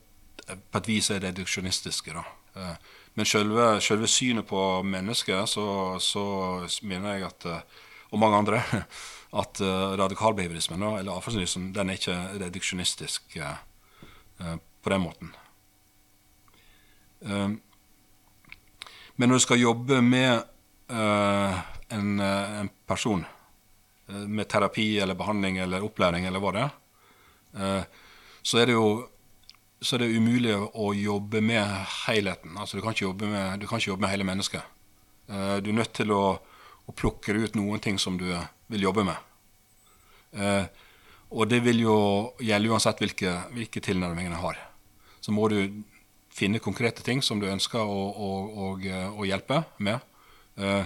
på et vis er reduksjonistiske. Uh, men selve, selve, synet på mennesket, så, så, mener jeg at, eh, og mange andre, [LAUGHS] at radikalbehavirismen, eller avfallsanalysen, den er ikke reduksjonistisk på den måten. Men når du skal jobbe med en, en, person, med terapi eller behandling eller opplæring eller hva det er, Eh, så er det jo så er det umulig å jobbe med helheten. Altså, du, kan ikke jobbe med, du kan ikke jobbe med hele mennesket. Du er nødt til å, å, plukke ut noen ting som du vil jobbe med. Og det vil jo gjelde uansett hvilke, hvilke tilnærminger har. Så må du finne konkrete ting som du ønsker å, å, å hjelpe med. Uh,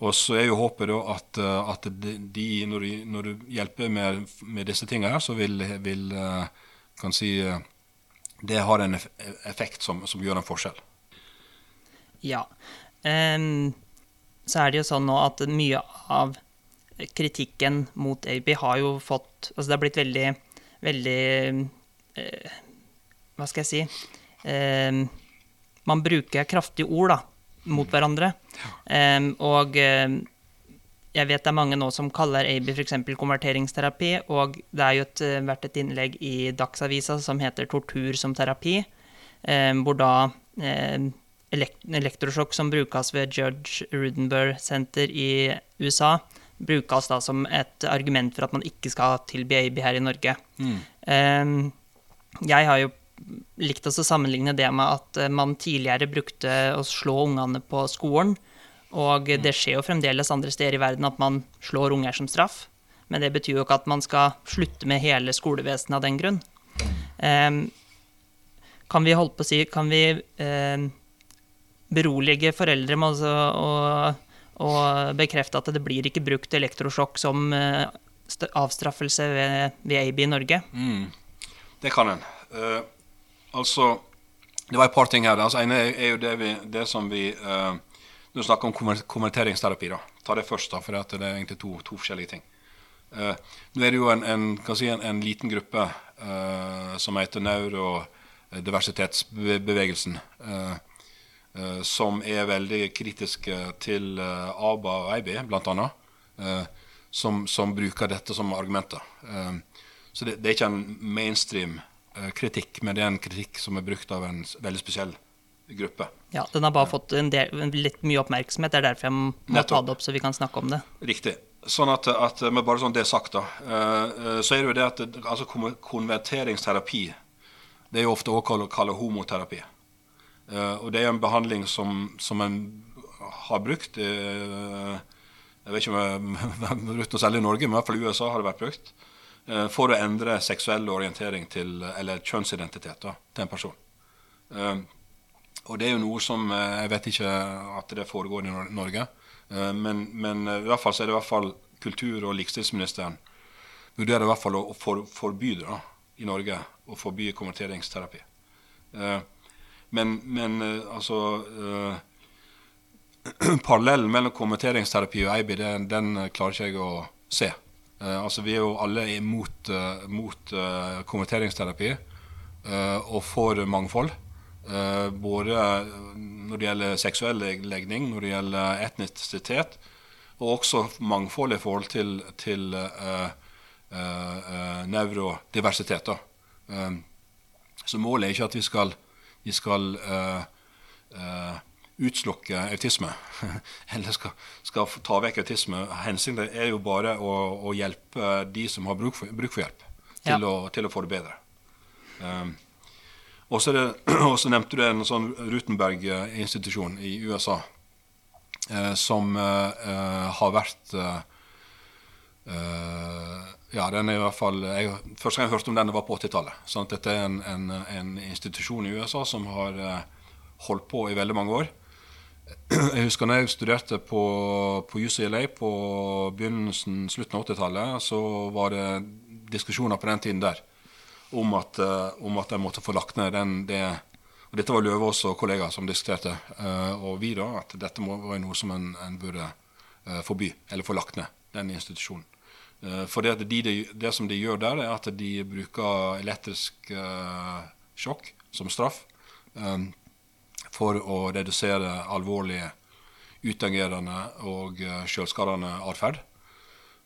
og så er jo håpet da at, eh, at de, når, du, når, du, hjelper med, med disse tingene, her, så vil, vil eh, kan si, eh, det har en effekt som, som gjør en forskjell. Ja. Um, så er det jo sånn nå at mye av kritikken mot AB har jo fått Altså det har blitt veldig, veldig uh, Hva skal jeg si? Um, man bruker kraftige ord, da mot hverandre. Um, og um, jeg vet det er mange nå som kaller AB f.eks. konverteringsterapi, og det har jo et, eh, vært et innlegg i Dagsavisa som heter 'Tortur som terapi', um, hvor da elekt elektrosjokk som brukes ved Judge Rudenberg Center i USA, brukes da som et argument for at man ikke skal tilby AB her i Norge. Mm. jeg har jo likt å sammenligne det med at eh, man tidligere brukte å slå ungene på skolen. Og det skjer jo fremdeles andre steder i verden at man slår unger som straff. Men det betyr jo ikke at man skal slutte med hele skolevesenet av den grunn. Um, kan vi holde på å si Kan vi um, berolige foreldre med å, å, å, bekrefte at det blir ikke brukt elektrosjokk som uh, avstraffelse ved, ved AB i Norge? Mm, det kan en. Uh, Altså, det var et par ting her. Altså, ene er, jo det, vi, det, som vi uh, Når vi snakker om konverteringsterapi, da. Ta det først, da, for det er egentlig to, to forskjellige ting. Uh, nå er det jo en, en, si, en, en liten gruppe uh, som heter neurodiversitetsbevegelsen, uh, som er veldig kritiske til ABA og EIB, bl.a., uh, som, som bruker dette som argumenter. så det, det, er ikke en mainstream Eh, kritikk, men det er en kritikk som er brukt av en veldig spesiell gruppe. Ja, Den har bare fått en del, litt mye oppmerksomhet. Det er derfor jeg må Nettopp. ta det opp, så vi kan snakke om det. Riktig. Sånn at, at med bare sånn det sagt, da, eh, så er det jo det at altså konverteringsterapi Det er jo ofte også kalt homoterapi. Og det er en behandling som, som en har brukt Jeg vet ikke om [LAUGHS] det har brukt noe særlig i Norge, men i hvert fall i USA har det vært brukt. Uh, for å endre seksuell orientering til, eller kjønnsidentitet da, til en person. og det er jo noe som Jeg vet ikke at det foregår i Norge. men, men i hvert fall så er det i hvert fall kultur- og likestillingsministeren vurderer i hvert fall å for, forby det da, i Norge. Å forby konverteringsterapi. Eh, men, men eh, altså eh, [CLEARS THROAT] Parallellen mellom konverteringsterapi og AIBI, den, den klarer ikke jeg å se. Eh, altså Vi er jo alle imot uh, mot, uh, konverteringsterapi uh, og for mangfold. både når det gjelder seksuell legning, når det gjelder etnisitet, og også mangfold i forhold til, til uh, nevrodiversitet. Uh, så målet er ikke at vi skal, vi skal utslukke autisme, [LAUGHS] eller skal, skal, ta vekk autisme. Hensikten er jo bare å, å hjelpe de som har bruk for, bruk for hjelp, til, ja. å, til, å, få det bedre. Um, [CLEARS THROAT] og så nevnte du en sånn Rutenberg-institusjon i USA uh, som uh, har vært uh, ja, den er i hvert fall jeg, Første gang jeg hørte om den, det var på 80-tallet. Sånn dette er en, en, en, institusjon i USA som har holdt på i veldig mange år. [CLEARS THROAT] Jeg husker når jeg studerte på, på UCLA på begynnelsen, slutten av 80-tallet, så var det diskusjoner på den tiden der om at, uh, om at jeg måtte få lagt ned den det, og Dette var Løvaas og kollegaer som diskuterte, uh, og vi da, at dette må, var noe som en, en burde forby, eller få lagt ned, den institusjonen. Eh, for det, de, det, som de gjør der, er at de bruker elektrisk sjokk som straff um, for å redusere alvorlig utagerende og uh, selvskadende atferd.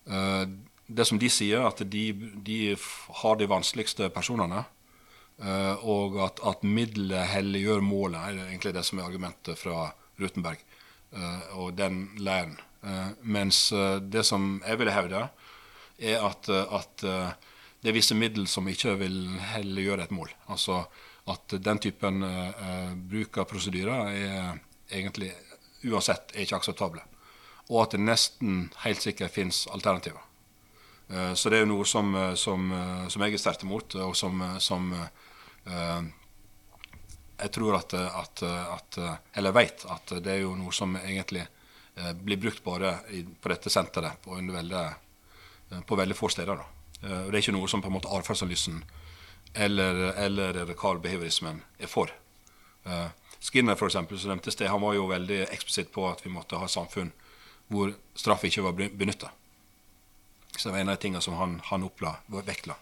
Uh, det som de sier, at de, de har de vanskeligste personene. Uh, og at, at middelet helliggjør målet, er egentlig det som er argumentet fra Rutenberg og den leiren. mens det som jeg ville hevde, er at, eh, at eh, det er visse middel som ikke vil heller gjøre et mål. Altså at den typen uh, bruk av prosedyrer er egentlig uansett er ikke akseptable. Og at det nesten helt sikkert finnes alternativer. Uh, så det er jo noe som, som, som jeg er sterkt imot, og som, som jeg tror at, at, at, Eller vet at det er jo noe som egentlig blir brukt bare på dette senteret på veldig Eh, på veldig få steder. Da. Eh, Det er ikke noe som på en måte atferdsanalysen eller, eller radikal-behaviorismen er for. Uh, Skinner for eksempel, som nevntes det, han var jo veldig eksplisitt på at vi måtte ha samfunn hvor straff ikke var benytta. Så det var en av de tingene som han, han oppla, vektla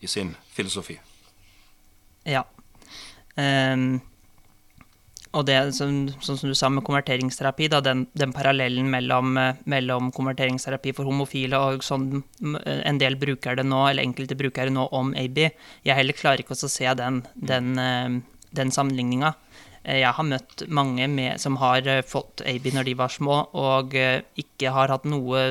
i sin filosofi. Ja. Um, og det som, sånn som du sa med konverteringsterapi, da, den, den parallellen mellom, eh, mellom, konverteringsterapi for homofile og sånn eh, en del bruker det nå, eller enkelte bruker det nå om AB, jeg heller klarer ikke å se den, den, eh, den sammenligninga. Jeg har møtt mange med, som har fått AB når de var små, og ikke har hatt noe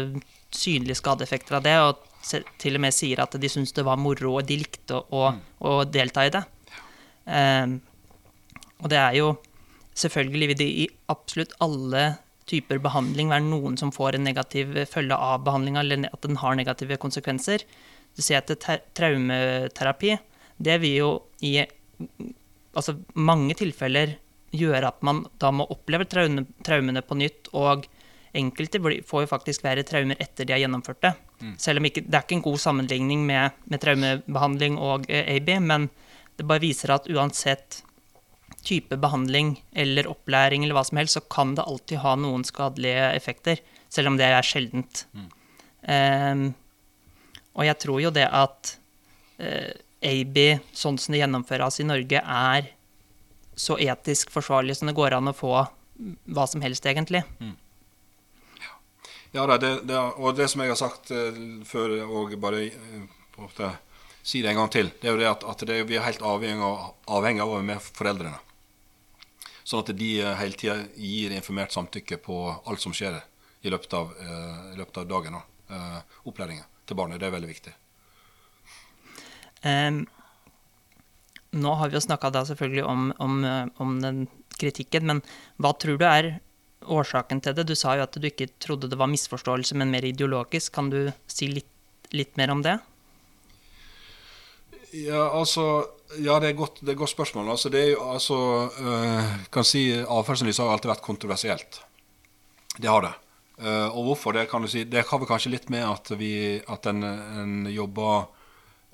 synlige skadeeffekter av det, og til og med sier at de syns det var moro, og de likte å, å, å delta i det. Um, og det er jo Selvfølgelig vil det i absolutt alle typer behandling være noen som får en negativ følge av behandlinga, eller at den har negative konsekvenser. Du ser at traumeterapi, det vil jo i altså, mange tilfeller gjøre at man da må oppleve traume, traumene på nytt, og enkelte får jo faktisk være traumer etter de har gjennomført det. Mm. Selv om ikke, det er ikke en god sammenligning med, med traumebehandling og eh, AB, men det bare viser at uansett type behandling eller opplæring eller hva som helst, så kan det alltid ha noen skadelige effekter, selv om det er sjeldent. Mm. Um, og jeg tror jo det at uh, eh, AB, sånn som det gjennomføres i Norge, er så etisk forsvarlig som det går an å få hva som helst, egentlig. Mm. Ja, det, det, og det som jeg har sagt uh, før, og bare uh, si det en gang til, det er jo det at, at det, vi er helt avhengig av, avhengig av å være med foreldrene. Sånn at de eh, hele tida gir informert samtykke på alt som skjer i løpet av, uh, i løpet av dagen. Uh, opplæringen til barnet. Det er veldig viktig. Um, nå har vi jo snakka selvfølgelig om, om, eh, om, den kritikken, men hva tror du er årsaken til det? Du sa jo at du ikke trodde det var misforståelse, men mer ideologisk. Kan du si litt, litt mer om det? Ja, altså Ja, det er et godt, er godt spørsmål. Altså, det er jo, altså, øh, kan si Avfallsanalyse har alltid vært kontroversielt. Det har det. Uh, og hvorfor? Det kan du si, det har vi kanskje litt med at, vi, at en, en jobber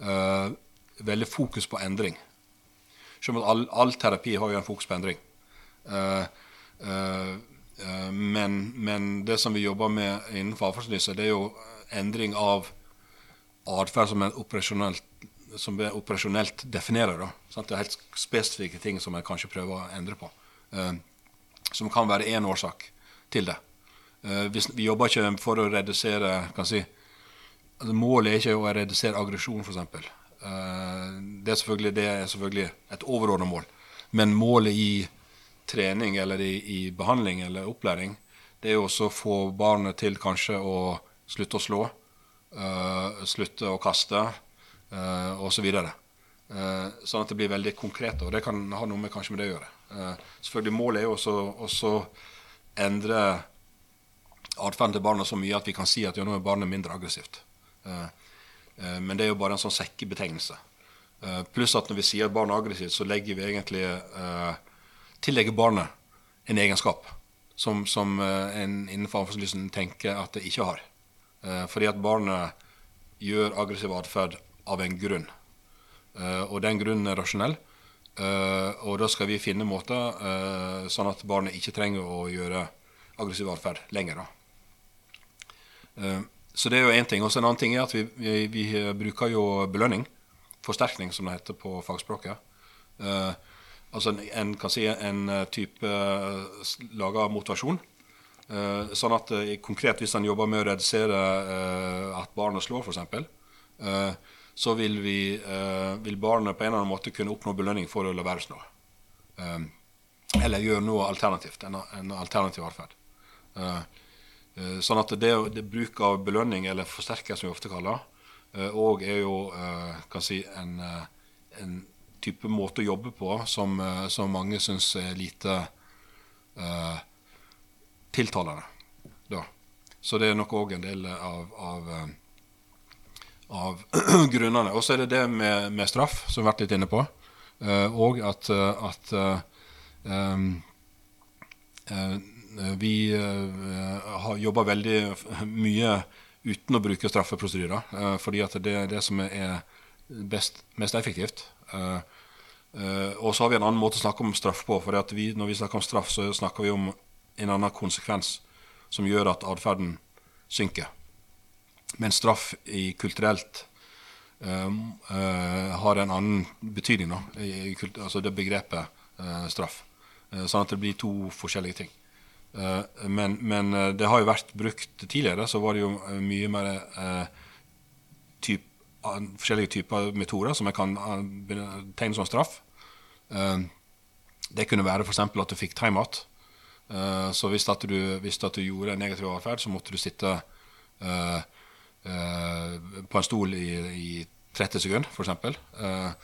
uh, veldig fokus på endring. Selv om all, all, terapi har jo en fokus på endring. Uh, men, men, det som vi jobber med innenfor avfallsanalyse, det er jo endring av atferd som, som vi operasjonelt definerer. Da. Det er helt spesifikke ting som jeg kanskje prøver å endre på. som kan være én årsak til det. Uh, vi jobber ikke for å redusere kan si, altså Målet er ikke å redusere aggresjon, f.eks. Eh, det, er det er selvfølgelig et overordnet mål. Men målet i trening eller i, i, behandling eller opplæring, det er også å få barnet til kanskje å slutte å slå, uh, slutte å kaste uh, osv. Så uh, sånn at det blir veldig konkret. Og det kan ha noe med, kanskje med det å gjøre. Uh, selvfølgelig Målet er jo også å endre atferden til barna så mye at vi kan si at ja, nå er barnet mindre aggressivt. Uh, uh, men det er jo bare en sånn sekkebetegnelse. Uh, pluss at når vi sier at barnet er aggressivt, så legger vi egentlig tillegger barnet en egenskap som, som en innenfor avfallslysen tenker at det ikke har. fordi at barnet gjør aggressiv atferd av en grunn. og den grunnen er rasjonell. og da skal vi finne måter sånn at barnet ikke trenger å gjøre aggressiv atferd lenger. Eh, så det er jo én ting. Og en annen ting er at vi, vi, vi, bruker jo belønning. Forsterkning, som det heter på fagspråket. Altså en, kan si en eh, type laga motivasjon. Sånn at konkret hvis han jobber med å redusere at barnet slår, f.eks., så vil, vi, vil, barnet på en eller annen måte kunne oppnå belønning for å la være å slå. eller gjøre noe alternativt. En, en alternativ atferd. Uh, Eh, sånn at det, det bruk av belønning, eller forsterker, som vi ofte kaller det, òg eh, er jo eh, kan si, en, en, type måte å jobbe på som, som mange syns er lite tiltalende. Da. Så det er nok òg en del av, av, av [CLEARS THROAT] grunnene. Og så er det det med, med, straff, som vi har vært litt inne på. Uh, og at, at uh, um, Eh, vi eh, har jobba veldig [LAUGHS] mye uten å bruke straffeprosedyrer, eh, fordi at det er det som er best, mest effektivt. Og så har vi en annen måte å snakke om straff på. for Når vi snakker om straff, så snakker vi om en annen konsekvens som gjør at atferden synker. Men straff i kulturelt um, uh, har en annen betydning, da, i, i altså det begrepet uh, straff. Uh, sånn at det blir to forskjellige ting. Men, men, det har jo vært brukt tidligere, så var det jo mye mer typ, forskjellige typer metoder som jeg kan tegne som straff. Det kunne være f.eks. at du fikk time-out. Så hvis, at du, hvis at du gjorde en negativ atferd, så måtte du sitte på en stol i, i 30 sekunder, f.eks.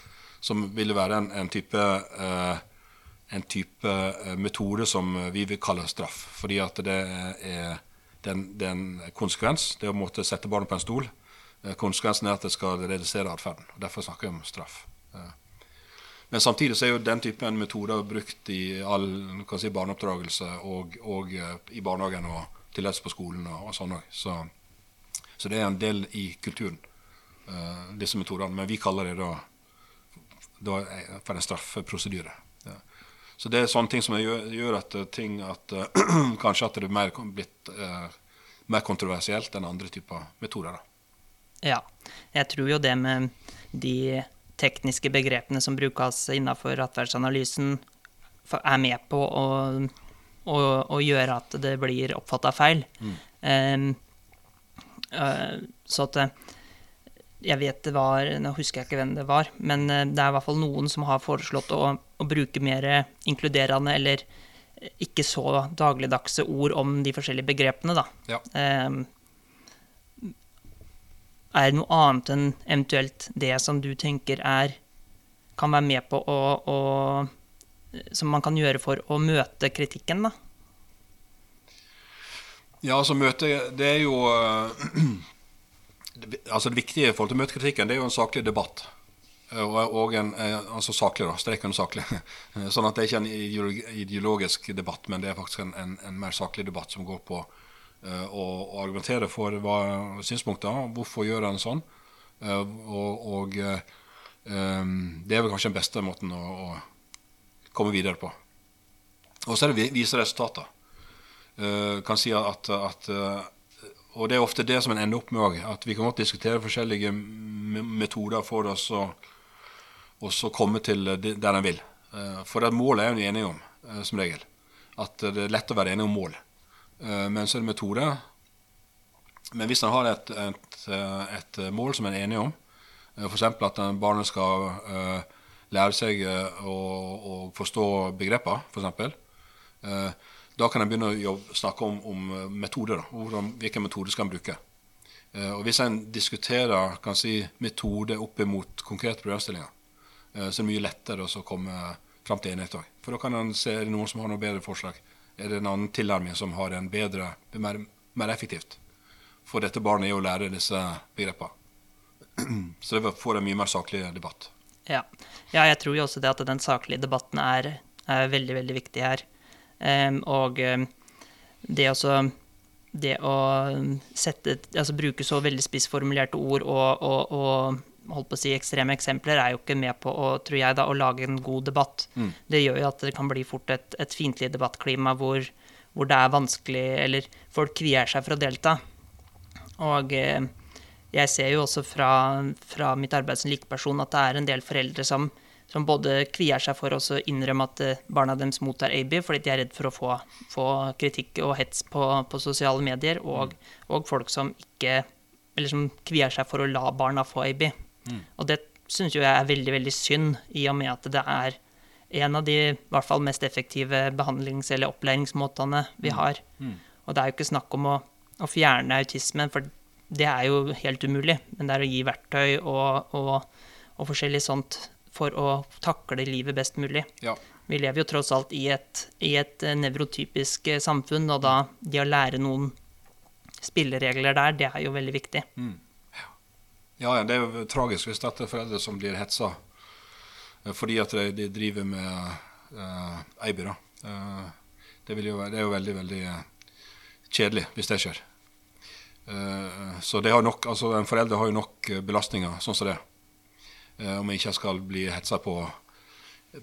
Som ville være en, en type en type eh, metode som vi vil kalle straff. Fordi at det er, det er en konsekvens. Det å måtte sette barnet på en stol. Eh, konsekvensen er at det skal redusere atferden. Derfor snakker vi om straff. Eh, men samtidig så er jo den typen metoder brukt i all si, barneoppdragelse og, og, i barnehagen og til dels på skolen og, og sånn òg. Så, så, det er en del i kulturen, disse metodene. Men vi kaller det da, da for en straffeprosedyre. Så det er sånne ting som gjør, gjør at eh, ting at uh, [CLEARS THROAT] kanskje at det er mer, blitt uh, mer kontroversielt enn andre typer metoder. Da. Ja. Jeg tror jo det med de tekniske begrepene som brukes innenfor atferdsanalysen, er med på å, å, å, gjøre at det blir oppfatta feil. Mm. Um, uh, så at jeg vet det var Nå husker jeg ikke hvem det var, men eh, det er i hvert fall noen som har foreslått å, å bruke mer inkluderende eller ikke så dagligdagse ord om de forskjellige begrepene, da. Ja. Er det noe annet enn eventuelt det som du tenker er kan være med på å, å Som man kan gjøre for å møte kritikken, da? Ja, altså møte Det er jo [CLEARS THROAT] Altså Det viktige i forhold til møtekritikken, det er jo en saklig debatt. Og, og en, altså saklig, da. Streken saklig. [LAUGHS] Sånn at det er ikke en ideologisk debatt, men det er faktisk en, en, en mer saklig debatt som går på å, argumentere for hva synspunkter. Hvorfor gjør en sånn? Og, og det er vel kanskje den beste måten å, å komme videre på. Og så er det vise resultater. Uh, kan si at, at og det er ofte det som en ender opp med òg. At vi kan godt diskutere forskjellige metoder for oss å så, komme til der en vil. Eh, for det målet er en enig om, eh, som regel. At det er lett å være enig om mål. Eh, men så er det metode. Men hvis en har et, et, et, mål som en er enig om, f.eks. at barnet skal lære seg å, å forstå begreper, f.eks. Da kan en begynne å jobbe, snakke om, om metoder. Hvordan, hvilken metode skal en bruke. Eh, og Hvis en diskuterer kan si, metode opp mot konkrete problemstillinger, eh, så er det mye lettere å komme fram til enighet òg. For da kan en se er det noen som har noe bedre forslag. Er det en annen tilnærming som har en bedre, mer, mer effektivt for dette barnet er å lære disse begrepene? [CLEARS THROAT] Så det får en mye mer saklig debatt. Ja. ja, jeg tror jo også det at den saklige debatten er, er veldig, veldig viktig her. Og det, også, det å sette, altså bruke så veldig spissformulerte ord og, og, og holdt på å si ekstreme eksempler er jo ikke med på å, tror jeg, da, å lage en god debatt. Mm. Det gjør jo at det kan bli fort et, et fiendtlig debattklima hvor, hvor, det er vanskelig Eller folk kvier seg for å delta. Og eh, jeg ser jo også fra, fra mitt arbeid som likeperson at det er en del foreldre som, som både kvier seg for å innrømme at eh, barna deres mottar AB fordi de er redd for å få, få kritikk og hets på, på sosiale medier, og, mm. og, folk som ikke Eller som kvier seg for å la barna få AB. Mm. Og det syns jo jeg er veldig, veldig synd, i og med at det er en av de i hvert fall mest effektive behandlings- eller opplæringsmåtene vi mm. har. Mm. Og det er jo ikke snakk om å, å fjerne autismen, for det er jo helt umulig. Men det er å gi verktøy og, og, og forskjellig sånt for å takle livet best mulig. Ja. Vi lever jo tross alt i et, i et eh, nevrotypisk eh, samfunn, og da det å lære noen spilleregler der, det er jo veldig viktig. Mm. Ja. ja. det er jo tragisk hvis det er foreldre som blir hetsa eh, fordi at de, de driver med uh, Eiby. da. Uh, det, jo, det, er jo veldig, veldig kjedelig hvis det skjer. Uh, så det har nok, altså en forelder har jo nok belastninger sånn som det. Eh, om jeg ikke skal bli hetsa på,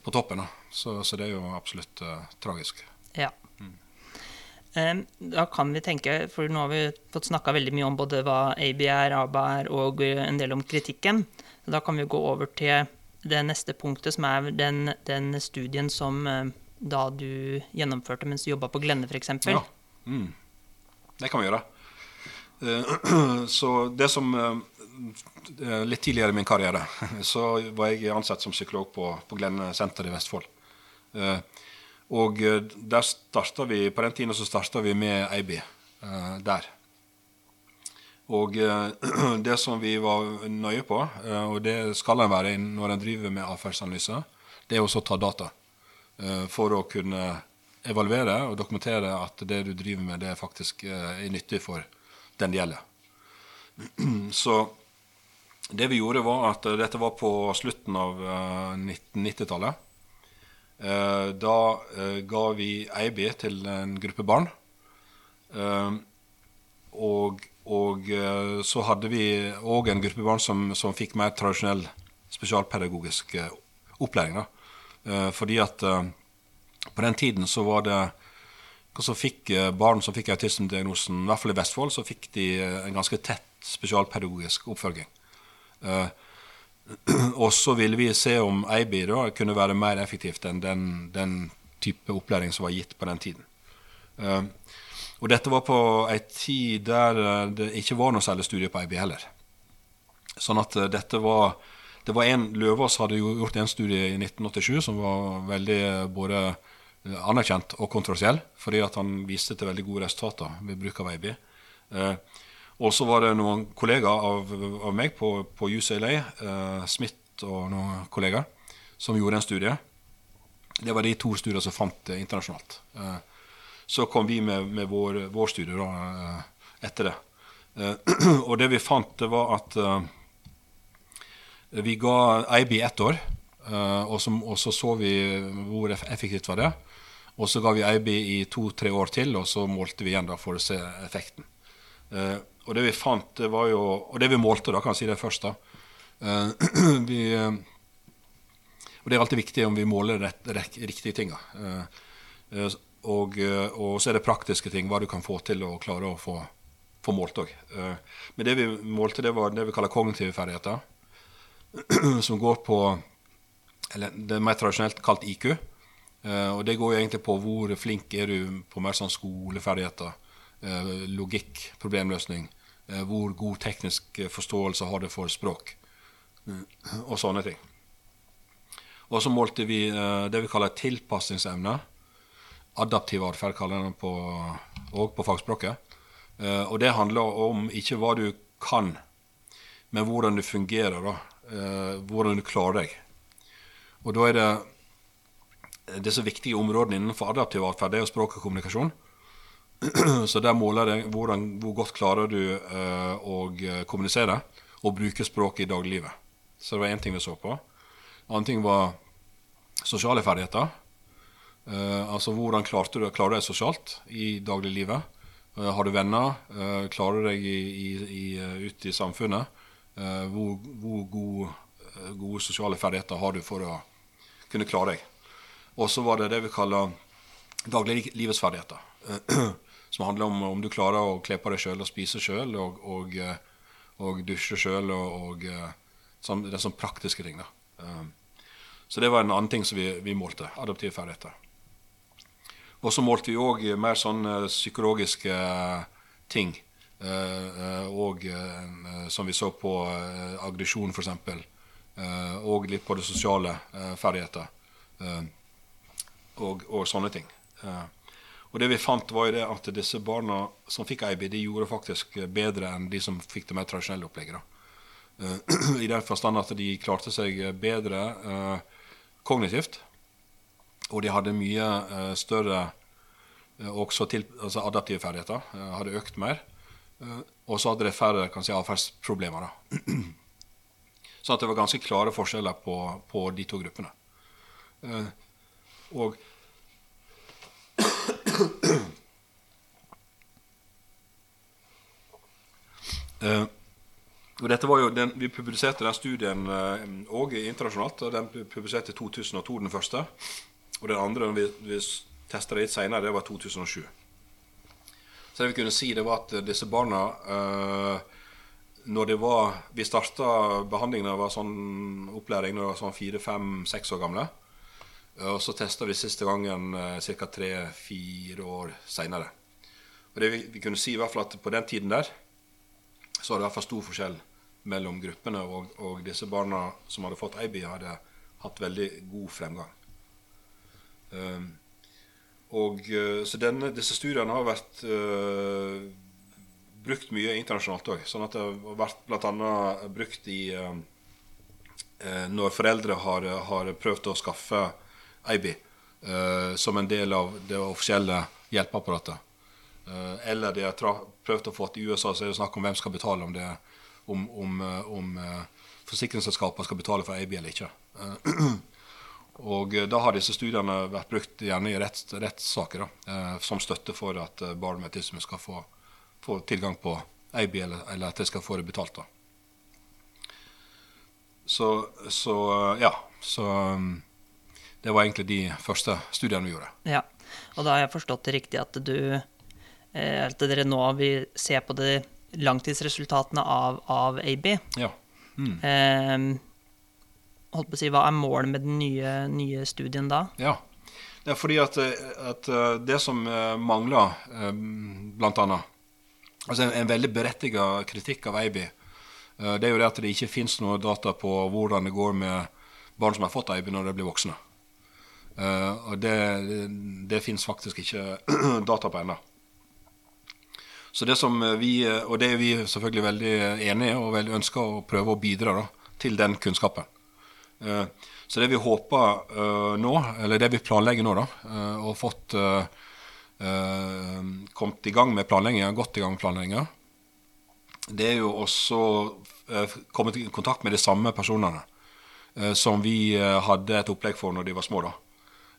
på toppen. Så, så, det er jo absolutt uh, tragisk. Ja. Mm. Um, da kan vi tenke, for nå har vi fått snakka veldig mye om både hva AB er, ABA er, og en del om kritikken. Da kan vi gå over til det neste punktet, som er den, den studien som da du gjennomførte mens du jobba på Glenne, f.eks. Ja. Mm. Det kan vi gjøre. [CLEARS THROAT] Så det som Eh, litt tidligere i min karriere [LAUGHS] så var jeg ansatt som psykolog på, på Glenne senter i Vestfold. Eh, og eh, der starta vi, på den tiden så starta vi med Eiby der. Og [CLEARS THROAT] det som vi var nøye på, og det skal en være når en driver med atferdsanalyse, det er også å ta data. For å kunne evaluere og dokumentere at det du driver med, det faktisk er nyttig for den det gjelder. [CLEARS THROAT] Så det vi gjorde, var at uh, dette var på slutten av 1990-tallet. Uh, uh, da ga vi Eiby til en gruppe barn. og, og så hadde vi òg en gruppe barn som, som, fikk mer tradisjonell spesialpedagogisk opplæring. Da. fordi at på den tiden så var det så fikk barn som fikk autismediagnosen, i hvert fall i Vestfold, så fikk de en ganske tett spesialpedagogisk oppfølging. Uh, [CLEARS THROAT] og så ville vi se om Eiby da kunne være mer effektivt enn den, den, type opplæring som var gitt på den tiden. Uh, og dette var på ei tid der eh, det ikke var noe særlig studie på Eiby heller. Sånn at dette var det var en, Løvaas hadde jo gjort en studie i 1987 som var veldig både anerkjent og kontroversiell, fordi at han viste til veldig gode resultater ved bruk av Eiby. Uh, og så var det noen kollegaer av, av meg på, på UCLA, eh, Smith og noen kollegaer, som gjorde en studie. Det var de to studiene som fant det internasjonalt. Eh, så kom vi med, med vår, vår, studie da, eh, etter det. Eh, [CLEARS THROAT] og det vi fant, det var at vi ga IB ett år. Og så, og så, så vi hvor effektivt var det. Og så ga vi IB i to-tre år til, og så målte vi igjen da for å se effekten. Og det vi fant, det var jo Og det vi målte, da, kan jeg si det først, da. [CLEARS THROAT] vi og det er alltid viktig om vi måler rett, rett, riktige ting. Uh, uh, og, uh, og, så er det praktiske ting, hva du kan få til å klare å få, få målt òg. men det vi målte, det var det vi kaller kognitive ferdigheter. [CLEARS THROAT] som går på Eller det er mer tradisjonelt kalt IQ. og det går egentlig på hvor flink er du på mer sånn skoleferdigheter. Logikk, problemløsning. hvor god teknisk forståelse har det for språk. og sånne ting. Og så målte vi det vi kaller tilpasningsevne. Adaptiv atferd kaller den på, og på fagspråket. Og det handler om ikke hva du kan, men hvordan du fungerer. da, Hvordan du klarer deg. Og da er det disse viktige områdene innenfor adaptiv atferd det er språk og kommunikasjon. [CLEARS THROAT] Så der måler det hvordan, hvor godt klarer du å kommunisere og bruke språket i dagliglivet. Så det var én ting vi så på. En annen ting var sosiale ferdigheter. Uh, altså hvordan klarte du, klarer du deg sosialt i dagliglivet? Uh, har du venner? Uh, klarer du deg i, i, i, ute i samfunnet? hvor, hvor gode, gode sosiale ferdigheter har du for å kunne klare deg? Og så var det det vi kaller dagliglivets ferdigheter. [CLEARS THROAT] som handler om om du klarer å kle på deg sjøl og spise sjøl og, og, og, dusje sjøl og, og sånn, det sånn praktiske ting. da. Så det var en annen ting som vi, vi målte. Adaptive ferdigheter. Og så målte vi òg mer sånn psykologiske eh, ting. Og som vi så på aggresjon, f.eks. Og litt på det sosiale ferdigheter. Og, og, sånne ting. Og det vi fant, var jo det at disse barna som fikk IB, de gjorde faktisk bedre enn de som fikk det mer tradisjonelle opplegget. [CLEARS THROAT] I den forstand at de klarte seg bedre kognitivt. Og de hadde mye uh, større uh, også til, altså adaptive ferdigheter. Uh, hadde økt mer. og så hadde de færre kan si, atferdsproblemer. [CLEARS THROAT] Så det var ganske klare forskjeller på, på de to gruppene. og Uh, og dette var jo den, Vi publiserte den studien òg uh, internasjonalt. og Den publiserte i 2002, den første. Og den andre vi, vi testa litt seinere, det var 2007. Så det vi kunne si, det var at disse barna uh, når det var, Vi starta behandlingen da var sånn opplæring når de var sånn fire, fem, seks år gamle. Og så testa vi siste gangen uh, ca. tre-fire år seinere. Og det vi, vi, kunne si i hvert fall at på den tiden der så var det i hvert fall stor forskjell mellom gruppene. Og, og disse barna som hadde fått IB, hadde hatt veldig god fremgang. Um, og, uh, så denne, disse studiene har vært uh, brukt mye internasjonalt òg. Sånn at det har vært bl.a. brukt i uh, når foreldre har, har, prøvd å skaffe IB som en del av det offisielle hjelpeapparatet. eller de har prøvd å få til USA, så er det snakk om hvem skal betale, om, det, om, om, eh, om forsikringsselskapene skal betale for IB eller ikke. [CLEARS THROAT] Og da har disse studiene vært brukt gjerne i retts, rettssaker uh, som støtte for at barn med autisme skal få, få, tilgang på AB, eller, eller, at de skal få det betalt. da. Så, så ja. Så det var egentlig de første studiene vi gjorde. Ja, Og da har jeg forstått det riktig at du Eh, at dere nå vil se på de langtidsresultatene av, av AB. Ja. Mm. Eh, holdt på å si, Hva er målet med den nye, nye studien da? Ja, Det er fordi at, at eh, det som eh, mangler, blant annet altså en, en veldig berettiga kritikk av AB, det er jo det at det ikke fins noe data på hvordan det går med barn som har fått AB når de blir voksne. Og det, det, det fins faktisk ikke [CLEARS THROAT] data på ennå. Så det som vi, Og det er vi selvfølgelig veldig enige og veldig ønsker å prøve å bidra da, til den kunnskapen. Eh, så det vi håper eh, nå, eller det vi planlegger nå, da, og fått kommet i gang med planlegginga, godt i gang med planlegginga, det er jo også kommet i kontakt med de samme personene som vi hadde et opplegg for når de var små. da.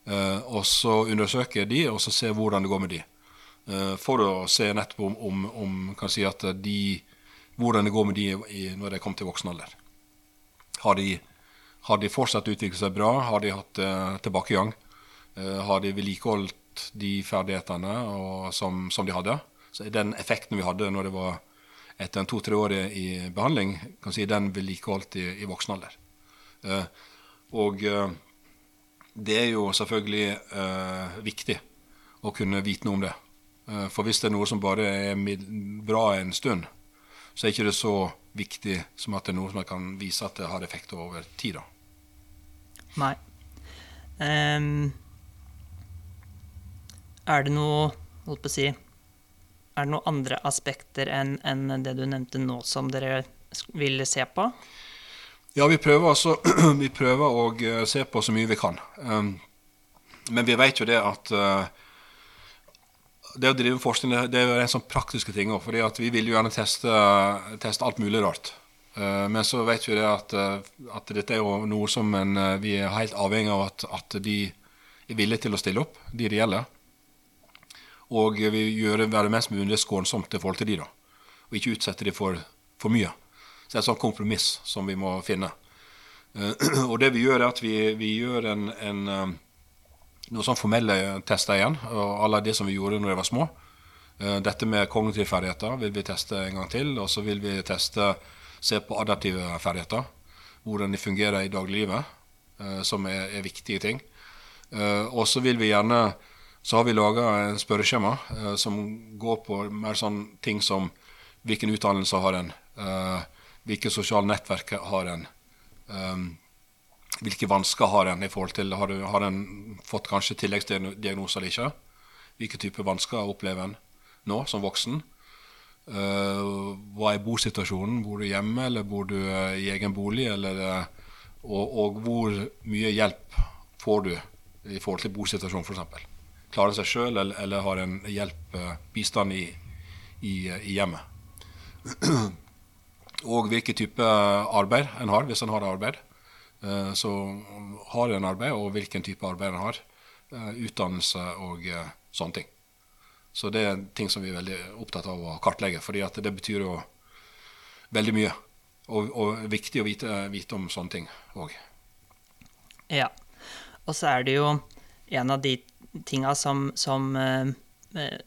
Og så undersøke de, og så se hvordan det går med de. For å se nettopp om, om, om kan si at de, hvordan det går med de i, når de kommer til voksen alder. Har de har de fortsatt utviklet seg bra? Har de hatt uh, tilbakegang? Uh, har de vedlikeholdt de ferdighetene og, som, som, de hadde? Så Den effekten vi hadde når det var etter en to-tre år i behandling, kan si den vedlikeholdt i, i voksen alder. Uh, og det er jo selvfølgelig viktig å kunne vite noe om det. for hvis det er noe som bare er bra en stund, så er ikke det så viktig som at det er noe som kan vise at det har effekt over tid. da. Nei. Um, er det noe Holdt på å si Er det noen andre aspekter enn en det du nevnte nå, som dere vil se på? Ja, vi prøver, altså, [CLEARS THROAT] vi prøver å eh, se på så mye vi kan. Um, men vi vet jo det at uh, det å drive forskning det er jo en sånn praktiske ting òg. For vi vil jo gjerne teste, teste alt mulig rart. Eh, men så vet vi det at, eh, at, dette er jo noe som en, eh, vi er helt avhengig av at, at, de er villige til å stille opp, de det gjelder. Og vi gjør det være mest mulig skånsomt i forhold til de da. Og ikke utsette de for, for mye. Så det er et sånt kompromiss som vi må finne. [CLEARS THROAT] Og det vi gjør, er at vi, vi gjør en, en, noen sånn formelle tester igjen. Og alle de som vi gjorde når de var små. Dette med kognitive ferdigheter vil vi teste en gang til. Og så vil vi teste se på adaptive ferdigheter. Hvordan de fungerer i dagliglivet, eh, som er, er, viktige ting. Eh, og så vil vi gjerne så har vi laga en spørreskjema eh, som går på mer sånn ting som hvilken utdannelse har en, hvilke sosiale nettverk har en, hvilke vansker har en i forhold til Har, du, har en fått kanskje tilleggsdiagnoser eller ikke? Hvilke type vansker opplever en nå som voksen? Uh, hva er bosituasjonen? Bor du hjemme, eller bor du uh, i egen bolig? Eller, uh, og, og, hvor mye hjelp får du i forhold til bosituasjonen, f.eks.? Klarer en seg sjøl, eller, eller, har en hjelp, bistand, i, i, i hjemmet? [CLEARS THROAT] og hvilken type arbeid en har, hvis en har arbeid. så har en arbeid, og hvilken type arbeid en har. utdannelse og sånne ting. Så det er ting som vi er veldig opptatt av å kartlegge, fordi det betyr jo veldig mye. Og, og viktig å vite, vite om sånne ting òg. Ja. Og så er det jo en av de tinga som, som eh, eh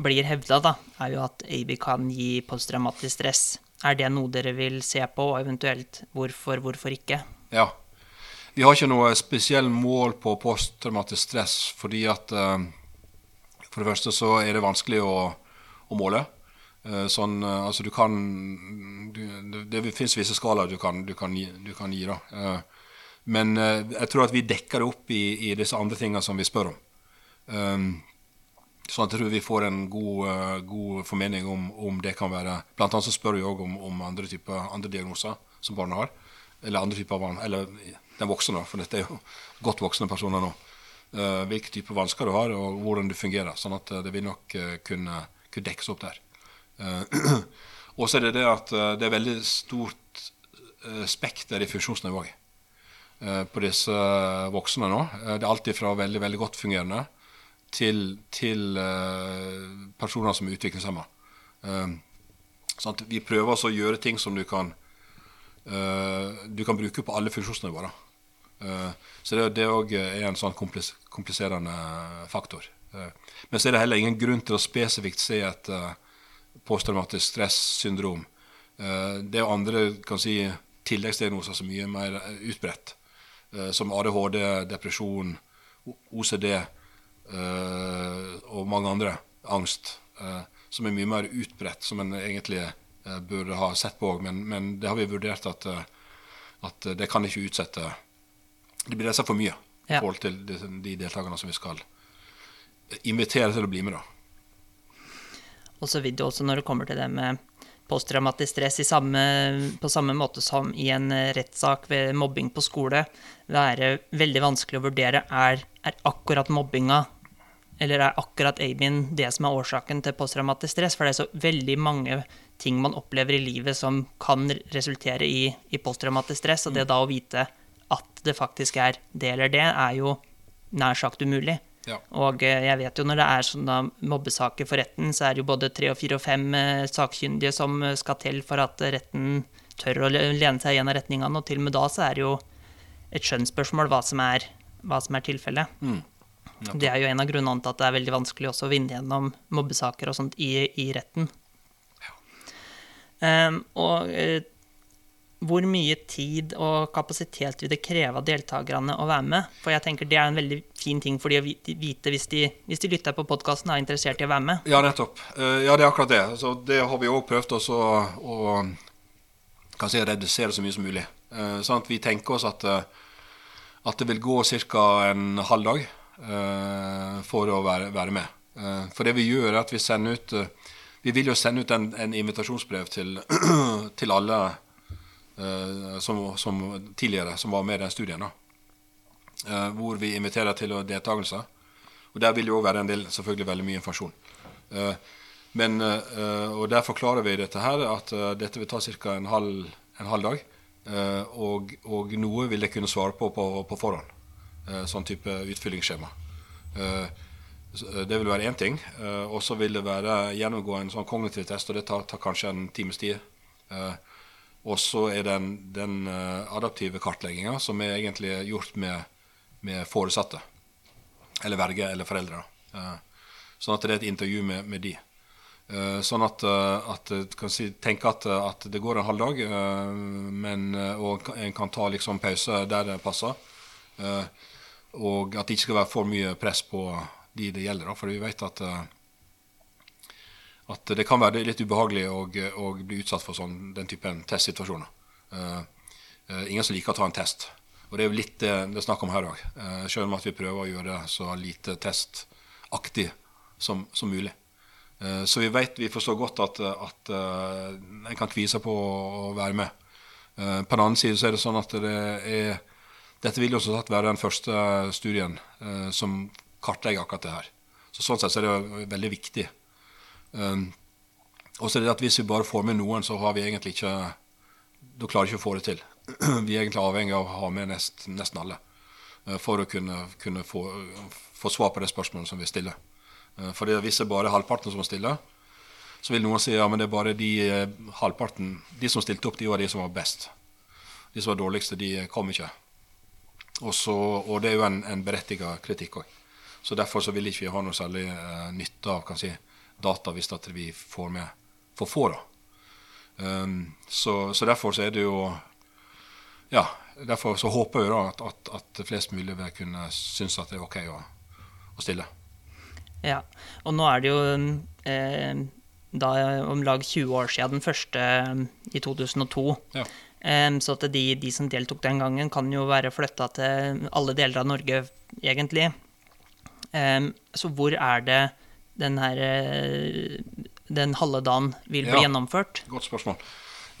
blir hevda, da, er jo at AB kan gi posttraumatisk stress. Er det noe dere vil se på, og eventuelt hvorfor, hvorfor ikke? Ja. Vi har ikke noe spesiell mål på posttraumatisk stress, fordi at eh, for det første så er det vanskelig å, å måle. Eh, sånn, eh, altså du kan du, Det, det fins visse skalaer du du du kan gi da. Men jeg tror at vi dekker det opp i, i disse andre tingene som vi spør om. Sånn at jeg tror vi får en god, god formening om, om, det kan være Blant annet så spør vi òg om, om, andre typer andre diagnoser som barna har. Eller andre typer barn, eller den voksne, for dette er jo [LAUGHS] godt voksne personer nå uh, hvilke typer vansker du har, og hvordan du fungerer. Sånn at uh, det vil nok uh, kunne, kunne, dekkes opp der. [CLEARS THROAT] og så er det det at det er veldig stort spekter i funksjonsnivået på disse voksne nå. det er alltid fra veldig, veldig godt fungerende til, til personer som er utviklingshemma. Sånn vi prøver altså å gjøre ting som du kan, du kan bruke på alle funksjonsnivåer. Uh, så det, òg er en sånn kompliserende faktor. Eh, men så er det heller ingen grunn til å spesifikt se et eh, posttraumatisk stressyndrom. Det er andre kan si, tilleggsdiagnoser som er mye mer utbredt, som ADHD, depresjon, OCD og mange andre. Angst. Som er mye mer utbredt, som en egentlig burde ha sett på òg. Men, men, det har vi vurdert at, at det kan ikke utsette det blir nesten for mye i ja. forhold til de, de deltakerne som vi skal invitere til å bli med. da. Og så vil det også, når det kommer til det med posttraumatisk stress samme, på samme måte som i en eh, rettssak ved mobbing på skole være veldig vanskelig å vurdere er, er akkurat mobbinga eller er akkurat Abin det som er årsaken til posttraumatisk stress? For det er så veldig mange ting man opplever i livet som kan resultere i, i posttraumatisk stress, og det da å vite at det faktisk er det eller det, er jo nær sagt umulig. Ja. Og eh, jeg vet jo når det er sånne mobbesaker for retten, så er det jo både tre og fire og fem eh, sakkyndige som eh, skal til for at retten tør å lene seg i en av retningene, og til og med da så er det jo et skjønnsspørsmål hva som er, hva som er tilfellet. Mm. Det er jo en av grunnene til at det er veldig vanskelig også å vinne gjennom mobbesaker og sånt i, i retten. Um, og uh, hvor mye tid og kapasitet vil det kreve av deltakerne å være med? For jeg tenker Det er en veldig fin ting for de å vite hvis de, hvis de lytter på podkasten og er interessert i å være med. Ja, nettopp. Uh, ja, det er akkurat det. Så det har vi òg prøvd også å, kan si, redusere så mye som mulig. Uh, sånn at vi tenker oss at, at det vil gå ca. en halv dag for å være, være med. for det vi gjør, er at vi sender ut Vi vil jo sende ut en, en invitasjonsbrev til, [CLEARS THROAT] til alle Eh, som, som, tidligere, som var med i den studien. da, eh, Hvor vi inviterer til deltakelse. Og Der vil det òg være en del, selvfølgelig veldig mye informasjon. Eh, men, og Der forklarer vi dette her, at dette vil ta ca. En, en halv dag. Og, og, noe vil jeg kunne svare på på, på forhånd. Sånn type utfyllingsskjema. Det vil være én ting. Og så vil det være gjennomgå en sånn kognitiv test, og det tar, tar kanskje en times tid. Og så er den, den uh, adaptive kartlegginga som er egentlig gjort med, med foresatte. Eller verge eller foreldre. Sånn at det er et intervju med, med de. Sånn at, at kan si, tenke at, at, det går en halv dag, men, og en kan ta liksom pause der det passer. Og at det ikke skal være for mye press på de det gjelder. For vi vet at at det kan være litt ubehagelig å, å bli utsatt for sånn, den typen testsituasjoner. Uh, ingen som liker å ta en test. Og det er jo litt det det er snakk om her òg. Selv om at vi prøver å gjøre det så lite testaktig som, som mulig. Så vi vet, vi forstår godt at, at en kan kvie seg på å være med. på den annen side så er det sånn at det er dette vil jo også være den første studien som kartlegger akkurat det her. Så Sånn sett så er det veldig viktig Um, og så er det at Hvis vi bare får med noen, så har vi egentlig ikke Da klarer vi ikke å få det til. [CLEARS THROAT] Vi er egentlig avhengig av å ha med nest, nesten alle uh, for å kunne, kunne få, få, svar på det spørsmålet som vi stiller. Uh, for hvis det bare er halvparten som stiller, så vil noen si ja, men det er bare de halvparten De som stilte opp, de var de som var best. De som var dårligste, de kom ikke. Også, og det er jo en, en berettiga kritikk òg. Så derfor så vil ikke vi ha noe særlig nytte av kan si, data hvis at vi får med for få. da. Um, så, så, derfor så er det jo Ja, derfor så håper jeg da at, at, at flest mulig vil kunne synes at det er OK å, å stille. Ja, og nå er det jo eh, da om lag 20 år siden den første i 2002. Ja. Så at de, de, som deltok den gangen, kan jo være flytta til alle deler av Norge, egentlig. Så hvor er det den, her, eh, den halve dagen vil bli ja, gjennomført? Godt spørsmål.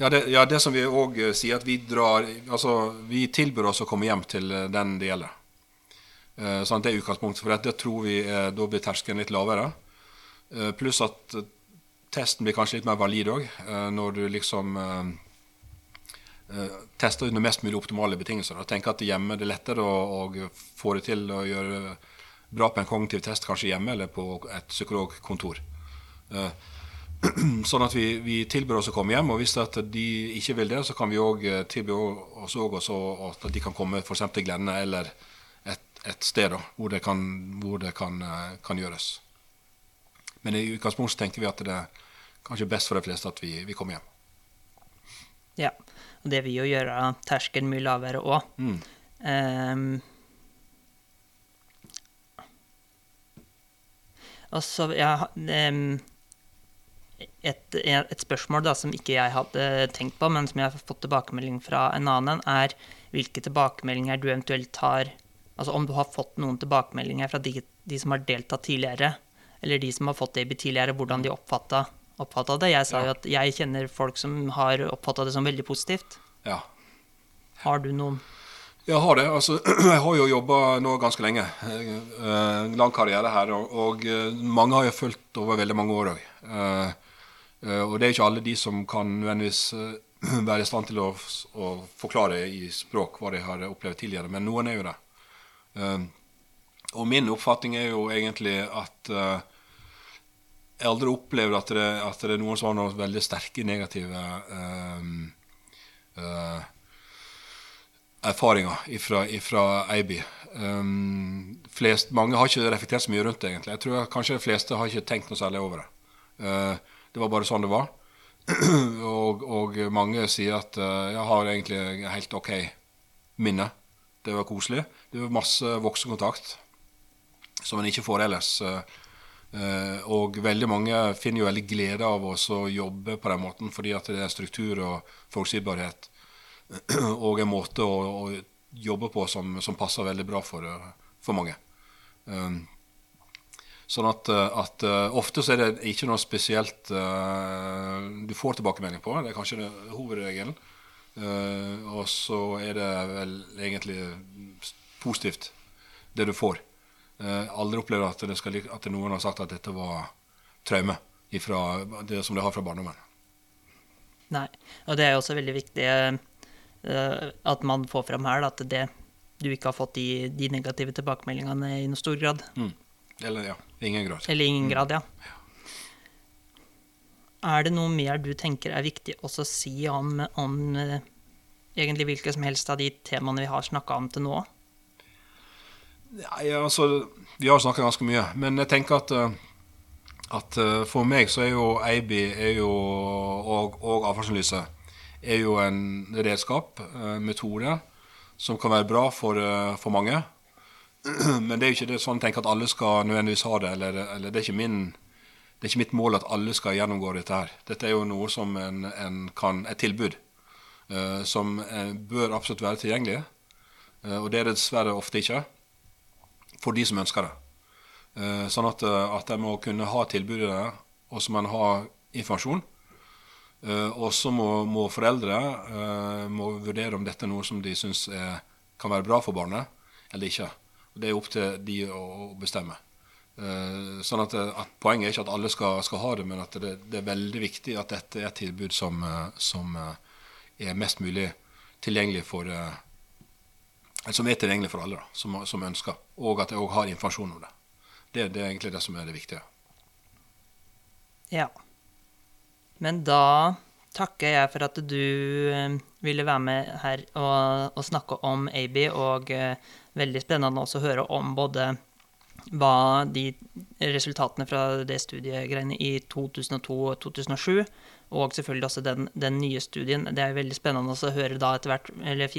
Ja det, ja, det som vi òg eh, sier, at vi drar Altså, vi tilbyr oss å komme hjem til eh, den det gjelder. Sånn, det er utgangspunktet. For det tror vi er, da blir terskelen litt lavere. Pluss at testen blir kanskje litt mer valid òg, når du liksom tester under mest mulig optimale betingelser. Jeg tenker at hjemme det er lettere å, å få det til å gjøre bra på en kognitiv test kanskje hjemme eller på et psykologkontor. Eh, [CLEARS THROAT] sånn at vi, vi tilbyr oss å komme hjem, og hvis de ikke vil det, så kan vi òg eh, tilby oss også at de kan komme f.eks. til Glenne eller et, et sted da, hvor det, kan, hvor det kan, eh, kan, gjøres. Men i utgangspunktet tenker vi at det er kanskje best for de fleste at vi, vi kommer hjem. Ja, og det vil jo gjøre terskelen mye lavere òg. Mm. Um, Og så ja, et, et, spørsmål da, som ikke jeg hadde tenkt på, men som jeg har fått tilbakemelding fra en annen, er hvilke tilbakemeldinger du eventuelt har Altså om du har fått noen tilbakemeldinger fra de, de som har deltatt tidligere, eller de som har fått AB tidligere, hvordan de oppfatta oppfatta det. Jeg sa jo at jeg kjenner folk som har oppfatta det som veldig positivt. Ja. Har du noen Jeg har det. altså, [CLEARS THROAT] Jeg har jo jobba nå ganske lenge. Eh, lang karriere her. Og, og eh, mange har jeg fulgt over veldig mange år òg. og det er ikke alle de som kan nødvendigvis eh, [CLEARS THROAT] være i stand til å, å forklare i språk hva de har opplevd tidligere, men noen er jo det. Eh, og min oppfatning er jo egentlig at eh, jeg har aldri opplevd at det, at det er noen som har noen veldig sterke negative um, uh, erfaringer ifra, ifra Eiby. Um, flest, mange har ikke reflektert så mye rundt det, egentlig. Jeg tror kanskje de fleste har ikke tenkt noe særlig over det. Uh, det var bare sånn det var. [CLEARS THROAT] og, og mange sier at uh, jeg har egentlig helt OK minne. Det var koselig. Det var masse voksenkontakt som en ikke får ellers. Uh, og veldig mange finner jo veldig glede av å jobbe på den måten, fordi at det er struktur og forutsigbarhet [CLEARS THROAT] og en måte å, å jobbe på som, som, passer veldig bra for, for mange. Um, sånn at, at ofte så er det ikke noe spesielt du får tilbakemelding på. Det er kanskje hovedregelen. Og så er det vel egentlig positivt, det du får. Aldri opplevd at, at noen har sagt at dette var traume ifra det som de har fra barndommen. Nei. Og det er jo også veldig viktig at man får fram her at det du ikke har fått de, de negative tilbakemeldingene i noe stor grad. Mm. Eller ja, ingen grad. Eller ingen grad, ja. Er det noe mer du tenker er viktig også å si om, om uh, egentlig hvilke som helst av de temaene vi har snakka om til nå? Ja, altså, vi har snakka ganske mye, men jeg tenker at, at for meg så er jo Eiby og, og avfallsanalyse er jo en redskap, en metode, som kan være bra for, for mange. [CLEARS THROAT] Men det er jo ikke det sånn å tenke at alle skal nødvendigvis ha det. Eller, eller det, er min, det, er ikke mitt mål at alle skal gjennomgå dette her. Dette er jo noe som en, en kan, et tilbud som bør absolutt være tilgjengelig. Og det er det dessverre ofte ikke for de som ønsker det. sånn at, at en må kunne ha tilbudet, og så må en ha informasjon. Uh, og så må, må, foreldre må vurdere om dette er noe som de syns kan være bra for barnet, eller ikke. Det er opp til de å, bestemme. Sånn at, at, Poenget er ikke at alle skal, skal ha det, men at det, det, er veldig viktig at dette er et tilbud som, som er mest mulig tilgjengelig for som er tilgjengelig for alle, som, som ønsker. Og at jeg òg har informasjon om det. det. Det er egentlig det som er det viktige. Ja. Men da takker jeg for at du eh, ville være med her og, og snakke om AB, og uh, veldig spennende også å høre om både hva de resultatene fra det studiegreiene i 2002 og 2007, og selvfølgelig også den, den, nye studien. Det er veldig spennende å høre da etter hvert, eller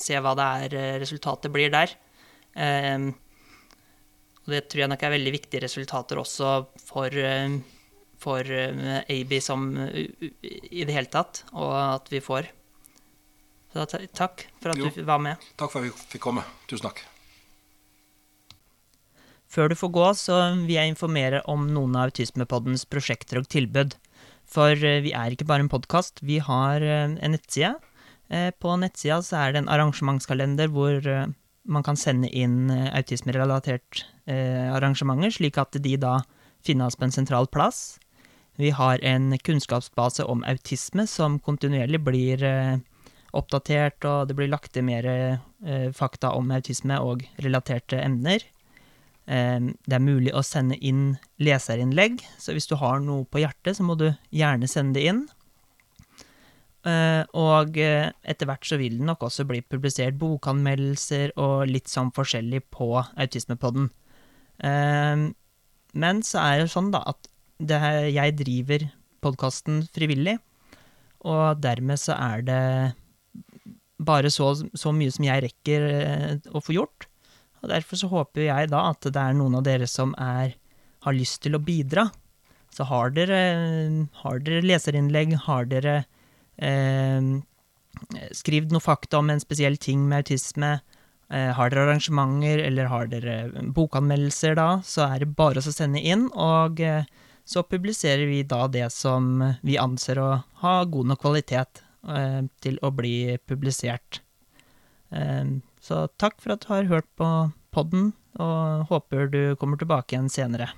se hva det er eh, resultatet blir der. Eh, og det tror jeg nok er veldig viktige resultater også for um, for uh, AB som i det hele tatt, og at vi får. Så da, takk for at jo, du var med. Takk for at vi fikk komme. Tusen takk. Før du får gå, så vil jeg informere om noen av Autismepoddens prosjekter og tilbud. For uh, vi er ikke bare en podkast, vi har en nettside. På nettsida så er det en arrangementskalender hvor man kan sende inn autismerelatert arrangementer, slik at de da finnes på en sentral plass. Vi har en kunnskapsbase om autisme som kontinuerlig blir eh, oppdatert, og det blir lagt til mer eh, fakta om autisme og relaterte emner. Eh, det er mulig å sende inn leserinnlegg, så hvis du har noe på hjertet, så må du gjerne sende det inn. og etter hvert så vil det nok også bli publisert bokanmeldelser og litt sånn forskjellig på Autismepodden. men så er det sånn da at her, jeg driver podkasten frivillig, og dermed så er det bare så, så, mye som jeg rekker eh, å få gjort. Og derfor så håper jeg da at det er noen av dere som er, har lyst til å bidra. Så har dere, har dere leserinnlegg, har dere eh, skrevet noe fakta om en spesiell ting med autisme, eh, har dere arrangementer eller har dere bokanmeldelser da, så er det bare å sende inn. og eh, så publiserer vi da det som vi anser å ha god nok kvalitet eh, til å bli publisert. Eh, så takk for at du har hørt på podden, og håper du kommer tilbake igjen senere.